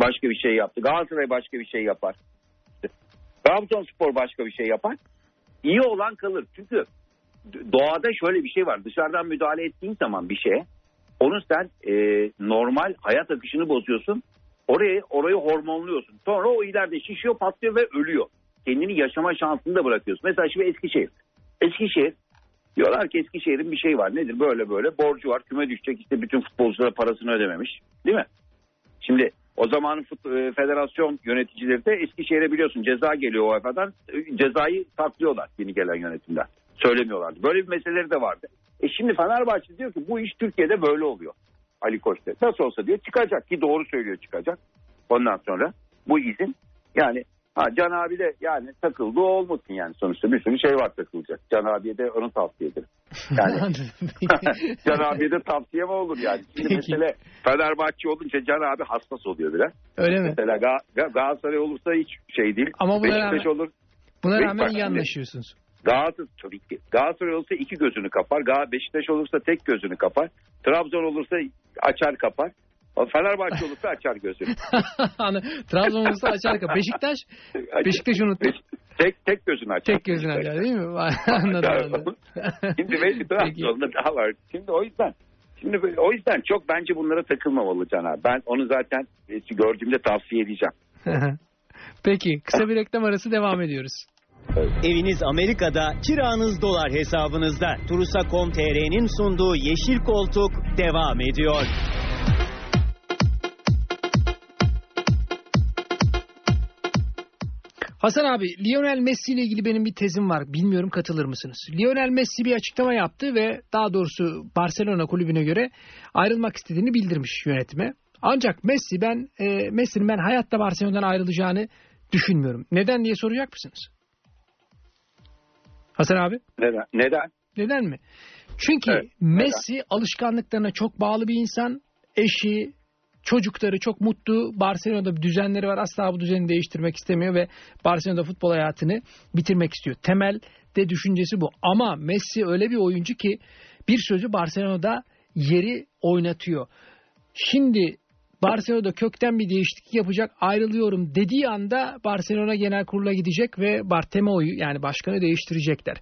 başka bir şey yaptı. Galatasaray başka bir şey yapar. Trabzonspor başka bir şey yapar. İyi olan kalır. Çünkü doğada şöyle bir şey var. Dışarıdan müdahale ettiğin zaman bir şeye Onun sen e, normal hayat akışını bozuyorsun. Orayı orayı hormonluyorsun. Sonra o ileride şişiyor, patlıyor ve ölüyor. Kendini yaşama şansını da bırakıyorsun. Mesela şimdi Eskişehir. Eskişehir diyorlar ki Eskişehir'in bir şey var. Nedir? Böyle böyle borcu var. Küme düşecek. işte bütün futbolculara parasını ödememiş. Değil mi? Şimdi o zamanın e, federasyon yöneticileri de Eskişehir'e biliyorsun ceza geliyor UEFA'dan. E, Cezayı saklıyorlar yeni gelen yönetimden. Söylemiyorlardı. Böyle bir meseleleri de vardı. E şimdi Fenerbahçe diyor ki bu iş Türkiye'de böyle oluyor. Ali Koç da. Nasıl olsa diyor çıkacak ki doğru söylüyor çıkacak. Ondan sonra bu izin yani ha Can abi de yani takıldı olmasın yani sonuçta bir sürü şey var takılacak. Can abiye de onu tavsiye ederim. Yani Can abiye de tavsiye mi olur yani? Şimdi Peki. mesela Fenerbahçe olunca Can abi hassas oluyor biraz. Öyle mi? Mesela Ga- Ga- Galatasaray olursa hiç şey değil. Ama buna Beşiktaş rağmen- olur. Buna rağmen iyi anlaşıyorsunuz. Galatasaray tabii ki. Galatasaray olursa iki gözünü kapar. Beşiktaş olursa tek gözünü kapar. Trabzon olursa açar kapar. Fenerbahçe olursa açar gözünü. Trabzon olursa açar kapı. Beşiktaş, Beşiktaş unuttum. Tek tek gözünü açar. Tek gözünü açar değil mi? anladım anladım. Şimdi belki Trabzon'da daha var. Şimdi o yüzden Şimdi o yüzden çok bence bunlara takılmamalı Can abi. Ben onu zaten e, gördüğümde tavsiye edeceğim. Peki kısa bir reklam arası devam ediyoruz. Eviniz Amerika'da, kiranız dolar hesabınızda. Turusa.com.tr'nin sunduğu Yeşil Koltuk devam ediyor. Hasan abi Lionel Messi ile ilgili benim bir tezim var. Bilmiyorum katılır mısınız? Lionel Messi bir açıklama yaptı ve daha doğrusu Barcelona kulübüne göre ayrılmak istediğini bildirmiş yönetime. Ancak Messi ben e, Messi'nin ben hayatta Barcelona'dan ayrılacağını düşünmüyorum. Neden diye soracak mısınız? Hasan abi Neden? Neden? neden mi? Çünkü Evet, neden? Messi alışkanlıklarına çok bağlı bir insan. Eşi, çocukları çok mutlu. Barcelona'da bir düzenleri var. Asla bu düzeni değiştirmek istemiyor ve Barcelona'da futbol hayatını bitirmek istiyor. Temel de düşüncesi bu. Ama Messi öyle bir oyuncu ki bir sözü Barcelona'da yeri oynatıyor. Şimdi Barcelona'da kökten bir değişiklik yapacak ayrılıyorum dediği anda Barcelona genel kurula gidecek ve Bartemeo'yu yani başkanı değiştirecekler.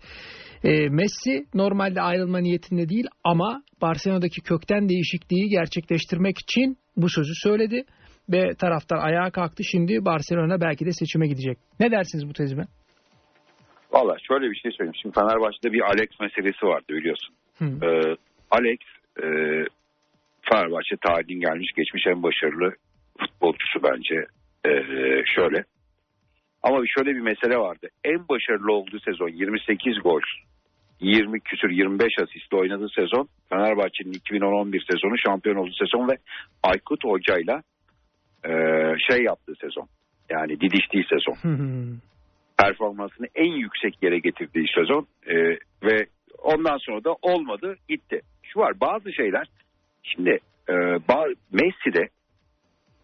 E, Messi normalde ayrılma niyetinde değil ama Barcelona'daki kökten değişikliği gerçekleştirmek için bu sözü söyledi ve taraftar ayağa kalktı. Şimdi Barcelona belki de seçime gidecek. Ne dersiniz bu tezime? Valla şöyle bir şey söyleyeyim. Şimdi Fenerbahçe'de bir Alex meselesi vardı biliyorsun. Hı. Ee, Alex e, Fenerbahçe tarihinin gelmiş geçmiş en başarılı futbolcusu bence. Ee, şöyle. Ama bir- şöyle bir mesele vardı. En başarılı olduğu sezon 28 gol, 20 küsür 25 asistle oynadığı sezon Fenerbahçe'nin 2010-11 sezonu şampiyon olduğu sezon ve Aykut Hoca'yla e, şey yaptığı sezon. Yani didiştiği sezon performansını en yüksek yere getirdiği sezon e, ve ondan sonra da olmadı gitti. Şu var bazı şeyler şimdi e, Messi de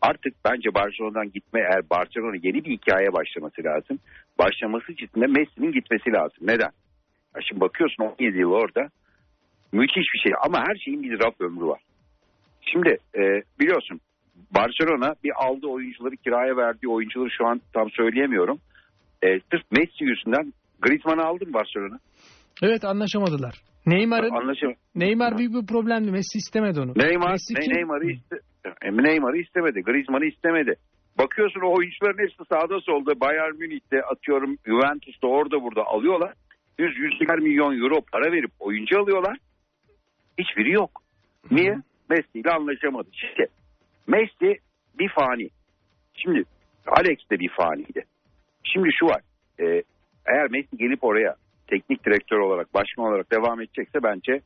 artık bence Barcelona'dan gitme eğer Barcelona yeni bir hikaye başlaması lazım. Başlaması için de Messi'nin gitmesi lazım. Neden? Ya şimdi bakıyorsun 17 yıl orada müthiş bir şey ama her şeyin bir raf ömrü var. Şimdi e, biliyorsun Barcelona bir aldığı oyuncuları kiraya verdiği oyuncuları şu an tam söyleyemiyorum. E, sırf Messi yüzünden Griezmann'ı aldı mı Barcelona? Evet anlaşamadılar. Neymar'ın Anlaşım. Neymar büyük bir problemdi. Messi istemedi onu. Neymar, Messi ne? Neymar'ı iste, e, Neymar'ı istemedi. Griezmann'ı istemedi. Bakıyorsun o oyuncuların hepsi sağda solda Bayern Münih'te atıyorum Juventus'ta orada burada alıyorlar. Yüz yüzler milyon euro para verip oyuncu alıyorlar. Hiçbiri yok. Niye? Messi ile anlaşamadı. Şimdi Messi bir fani. Şimdi Alex de bir faniydi. Şimdi şu var. e, eğer Messi gelip oraya teknik direktör olarak, başkan olarak devam edecekse bence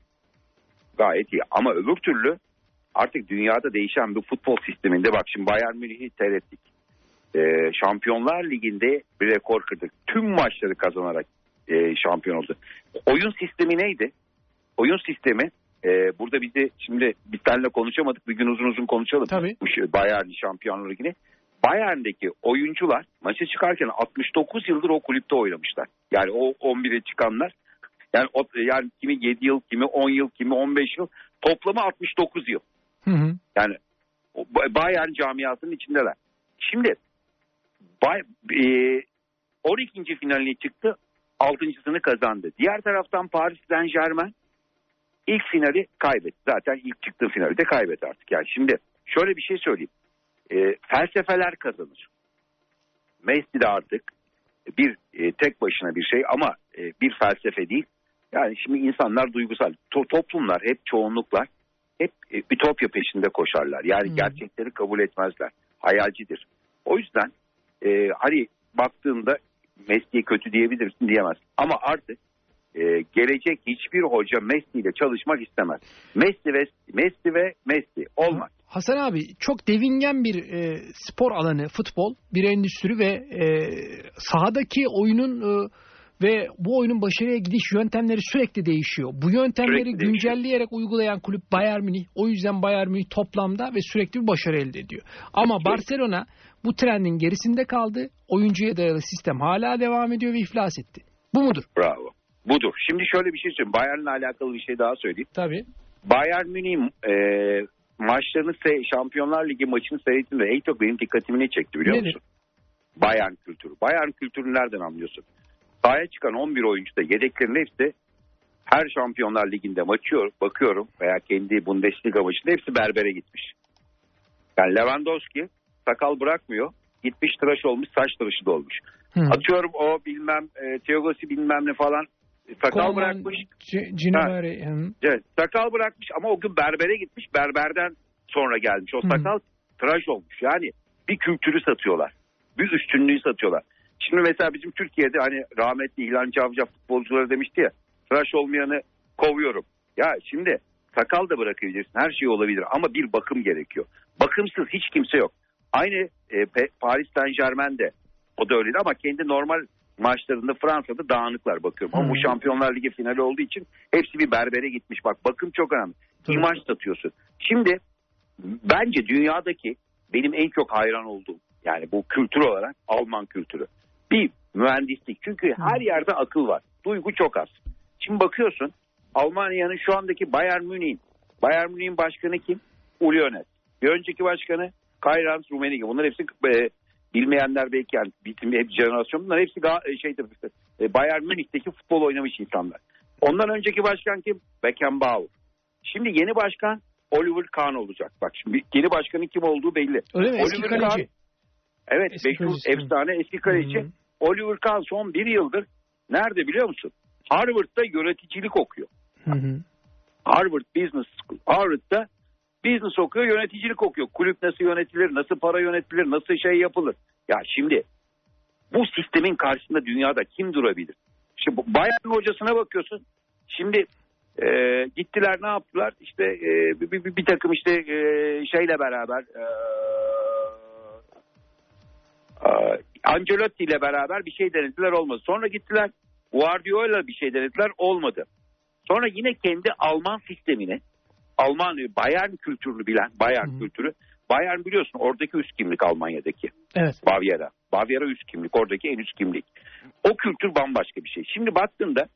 gayet iyi. Ama öbür türlü artık dünyada değişen bir futbol sisteminde bak şimdi Bayern Münih'i seyrettik. Ee, Şampiyonlar Ligi'nde bir rekor kırdık. Tüm maçları kazanarak e, şampiyon oldu. Oyun sistemi neydi? Oyun sistemi e, burada bizi şimdi biz seninle konuşamadık. Bir gün uzun uzun konuşalım. Tabii. Bu Bayern Şampiyonlar Ligi'ni. Bayern'deki oyuncular maça çıkarken 69 yıldır o kulüpte oynamışlar. Yani o 11'e çıkanlar yani o, yani kimi 7 yıl, kimi 10 yıl, kimi 15 yıl. Toplamı 69 yıl. Hı hı. Yani Bayern camiasının içindeler. Şimdi Bay, e, 12. finaline çıktı. 6.sını kazandı. Diğer taraftan Paris Saint Germain ilk finali kaybetti. Zaten ilk çıktığı finali de kaybetti artık. Yani şimdi şöyle bir şey söyleyeyim. E, felsefeler kazanır. Messi de artık bir e, tek başına bir şey ama e, bir felsefe değil. Yani şimdi insanlar duygusal. To- toplumlar hep çoğunluklar hep e, ütopya peşinde koşarlar. Yani Hmm. gerçekleri kabul etmezler. Hayalcidir. O yüzden e, hani baktığında Messi'ye kötü diyebilirsin diyemez. Ama artık e, gelecek hiçbir hoca Messi ile çalışmak istemez. Messi ve Messi ve Messi olmaz. Hasan abi çok devingen bir e, spor alanı futbol, bir endüstri ve e, sahadaki oyunun e, ve bu oyunun başarıya gidiş yöntemleri sürekli değişiyor. Bu yöntemleri Sürekli değişiyor. güncelleyerek uygulayan kulüp Bayern Münih. O yüzden Bayern Münih toplamda ve sürekli bir başarı elde ediyor. Ama Peki. Barcelona bu trendin gerisinde kaldı. Oyuncuya dayalı sistem hala devam ediyor ve iflas etti. Bu mudur? Bravo. Budur. Şimdi şöyle bir şey söyleyeyim. Bayern'le alakalı bir şey daha söyleyeyim. Tabii. Bayern Münih'in e, maçlarını se- Şampiyonlar Ligi maçını seyrettiğimde en çok benim dikkatimi ne çekti biliyor Nedir? musun? Bayern kültürü. Bayern kültürünü nereden anlıyorsun? Sahaya çıkan 11 oyuncuda yedeklerin hepsi her Şampiyonlar Ligi'nde maçıyor, bakıyorum veya kendi Bundesliga maçında hepsi berbere gitmiş. Yani Lewandowski sakal bırakmıyor. Gitmiş tıraş olmuş, saç tıraşı da olmuş. Atıyorum o bilmem e, Thiago'si bilmem ne falan sakal Koman, bırakmış. Cinavari, hı. Evet, sakal bırakmış ama o gün berbere gitmiş. Berberden sonra gelmiş. O sakal tıraş olmuş. Yani bir kültürü satıyorlar. Bir üstünlüğü satıyorlar. Şimdi mesela bizim Türkiye'de hani rahmetli İlhan Cavcav futbolcuları demişti ya tıraş olmayanı kovuyorum. Ya şimdi sakal da bırakabilirsin. Her şey olabilir ama bir bakım gerekiyor. Bakımsız hiç kimse yok. Aynı e, Paris Saint Germain'de o da öyleydi ama kendi normal maçlarında Fransa'da dağınıklar bakıyorum. Ama bu Hı. Şampiyonlar Ligi finali olduğu için hepsi bir berbere gitmiş. Bak bakım çok önemli. Tabii. İmaj satıyorsun. Şimdi bence dünyadaki benim en çok hayran olduğum yani bu kültür olarak Alman kültürü. Bir mühendislik. Çünkü her yerde akıl var. Duygu çok az. Şimdi bakıyorsun Almanya'nın şu andaki Bayern Münih'in Bayern Münih'in başkanı kim? Uli Hoeneß. Bir önceki başkanı Kayrans Rummenigge. Bunlar hepsi e, bilmeyenler belki yani bizim hep jenerasyon bunlar hepsi e, şeydir, e, Bayern Münih'teki futbol oynamış insanlar. Ondan önceki başkan kim? Beckenbauer. Şimdi yeni başkan Oliver Kahn olacak. Bak şimdi yeni başkanın kim olduğu belli. Öyle mi? Eski Oliver kaleci. Kahn- evet Eski meşhur efsane eski kaleci. Hı hı. Oliver Kahn son bir yıldır nerede biliyor musun? Harvard'da yöneticilik okuyor. Hı hı. Harvard Business School. Harvard'da business okuyor, yöneticilik okuyor. Kulüp nasıl yönetilir, nasıl para yönetilir, nasıl şey yapılır. Ya şimdi bu sistemin karşısında dünyada kim durabilir? Bu Bayern hocasına bakıyorsun. Şimdi e, gittiler ne yaptılar? İşte e, bir, bir, bir takım işte e, şeyle beraber e, e, Ancelotti ile beraber bir şey denediler olmadı. Sonra gittiler Guardiola bir şey denediler olmadı. Sonra yine kendi Alman sistemini Alman Bayern kültürünü bilen Bayern Hı. kültürü Bayern biliyorsun oradaki üst kimlik Almanya'daki. Evet. Bavyera. Bavyera üst kimlik. Oradaki en üst kimlik. O kültür bambaşka bir şey. Şimdi baktığında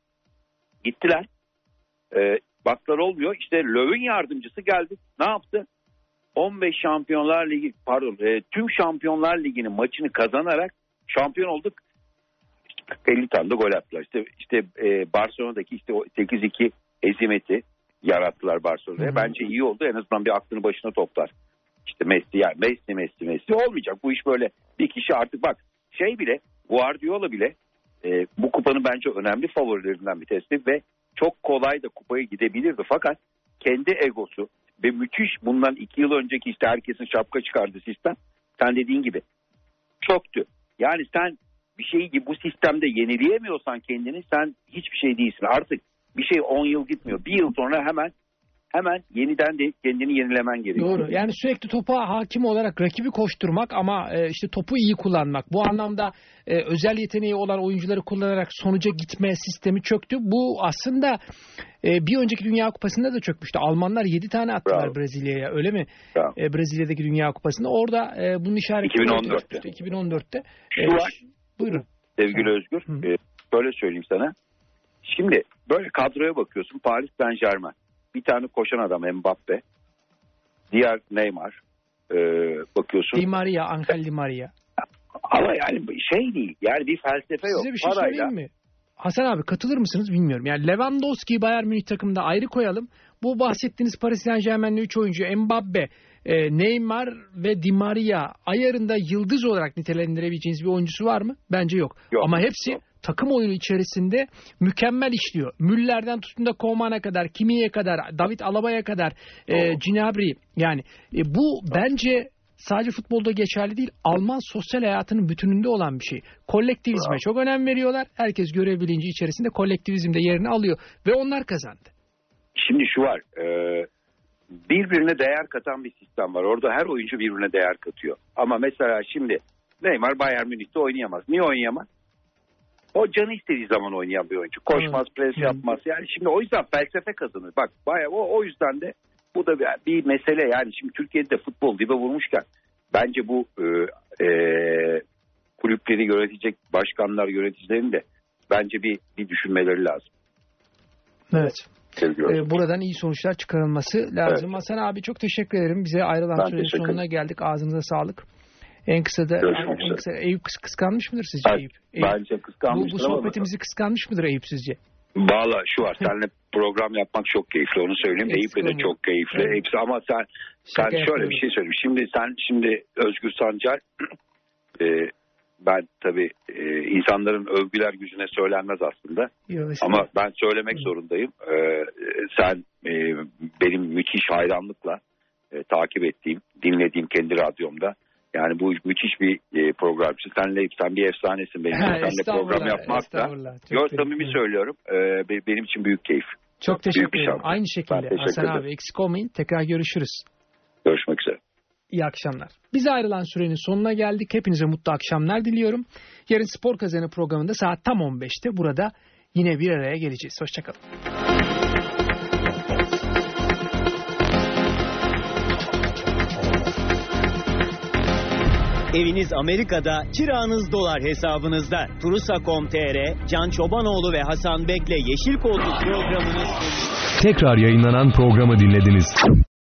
gittiler. E, baklar olmuyor. İşte Löw'ün yardımcısı geldi. Ne yaptı? 15 Şampiyonlar Ligi pardon e, tüm Şampiyonlar Ligi'nin maçını kazanarak şampiyon olduk. 50 tane de gol attılar. İşte, işte e, Barcelona'daki işte o 8-2 ezimeti yarattılar Barcelona'ya. Bence iyi oldu. En azından bir aklını başına toplar. İşte Messi yani Messi Messi Messi olmayacak. Bu iş böyle bir kişi artık bak şey bile Guardiola bile e, bu kupanın bence önemli favorilerinden bir tanesi ve çok kolay da kupaya gidebilirdi. Fakat kendi egosu ve müthiş bundan iki yıl önceki işte herkesin şapka çıkardığı sistem sen dediğin gibi çoktu. Yani sen bir şeyi bu sistemde yenileyemiyorsan kendini sen hiçbir şey değilsin. Artık bir şey 10 yıl gitmiyor. Bir yıl sonra hemen hemen yeniden de kendini yenilemen gerekiyor. Doğru. Yani sürekli topa hakim olarak rakibi koşturmak ama e, işte topu iyi kullanmak. Bu anlamda e, özel yeteneği olan oyuncuları kullanarak sonuca gitme sistemi çöktü. Bu aslında e, bir önceki Dünya Kupası'nda da çökmüştü. Almanlar 7 tane attılar. Brezilya'ya öyle mi? Bravo. Brezilya'daki Dünya Kupası'nda. Orada bunun işareti 2014'te. 2014'te. Şu E, ş- buyurun. Sevgili Özgür, Hı. e, böyle söyleyeyim sana. Şimdi böyle kadroya bakıyorsun. Paris Saint Germain. Bir tane koşan adam Mbappe. Diğer Neymar. E, bakıyorsun. Di Maria, Angel Di Maria. Ama yani şey değil. Yani bir felsefe yok. Size bir şey Parayla, mi? Hasan abi katılır mısınız bilmiyorum. Yani Lewandowski'yi Bayern Münih takımında ayrı koyalım. Bu bahsettiğiniz Paris Saint Germain'li 3 oyuncu Mbappe, e, Neymar ve Di Maria ayarında yıldız olarak nitelendirebileceğiniz bir oyuncusu var mı? Bence yok. Yok, Ama hepsi yok. Takım oyunu içerisinde mükemmel işliyor. Müller'den tutun da Koeman'a kadar, Kimi'ye kadar, David Alaba'ya kadar, e. Gnabry yani e, bu bence sadece futbolda geçerli değil. Alman sosyal hayatının bütününde olan bir şey. Kolektivizme Bravo. çok önem veriyorlar. Herkes görev bilinci içerisinde kolektivizmde yerini alıyor ve onlar kazandı. Şimdi şu var. e, birbirine değer katan bir sistem var. Orada her oyuncu birbirine değer katıyor. Ama mesela şimdi Neymar Bayern Münih'te oynayamaz. Niye oynayamaz? O canı istediği zaman oynayan bir oyuncu. Koşmaz, pres Hı. yapmaz. Yani şimdi o yüzden felsefe kazanır. Bak bayağı o, o yüzden de bu da bir, bir mesele. Yani şimdi Türkiye'de de futbol dibe vurmuşken bence bu e, e, kulüpleri yönetecek başkanlar, yöneticilerin de bence bir bir düşünmeleri lazım. Evet. Ee, buradan iyi sonuçlar çıkarılması lazım. Evet. Hasan abi çok teşekkür ederim. Bize ayrılan Ben sürenin sonuna geldik. Ağzınıza sağlık. En kısa da Görüşmek en kısa, Eyüp kıs- kıskanmış mıdır sizce Eyüp? Eyüp. Bence Bu, kıskanmıştır bu ama sohbetimizi kıskanmış mıdır Eyüp sizce? Valla şu var seninle program yapmak çok keyifli onu söyleyeyim. Eyüp'le de çok keyifli. Evet. Hepsi ama sen sen Şaka şöyle yapıyorum. bir şey söyleyeyim. Şimdi sen şimdi Özgür Sancar e, ben tabii e, insanların övgüler gücüne söylenmez aslında. Yok, Ama ben söylemek zorundayım. E, e, sen e, benim müthiş hayranlıkla e, takip ettiğim, dinlediğim kendi radyomda. Yani bu müthiş bir e, programcı. Senle sen bir efsanesin benim. Ha, estağfurullah, program yapmak da. estağfurullah. Çok Yo teşekkür samimi söylüyorum. E, be- benim için büyük keyif. Çok teşekkür ederim. Aynı şekilde Hasan abi eksik olmayın. Tekrar görüşürüz. Görüşmek üzere. İyi akşamlar. Biz ayrılan sürenin sonuna geldik. Hepinize mutlu akşamlar diliyorum. Yarın Spor Kazanı programında saat tam 15'te burada yine bir araya geleceğiz. Hoşçakalın. Eviniz Amerika'da, kiranız dolar hesabınızda. Turusa.com.tr, Can Çobanoğlu ve Hasan Bek'le Yeşil Koltuk programınız Tekrar yayınlanan programı dinlediniz.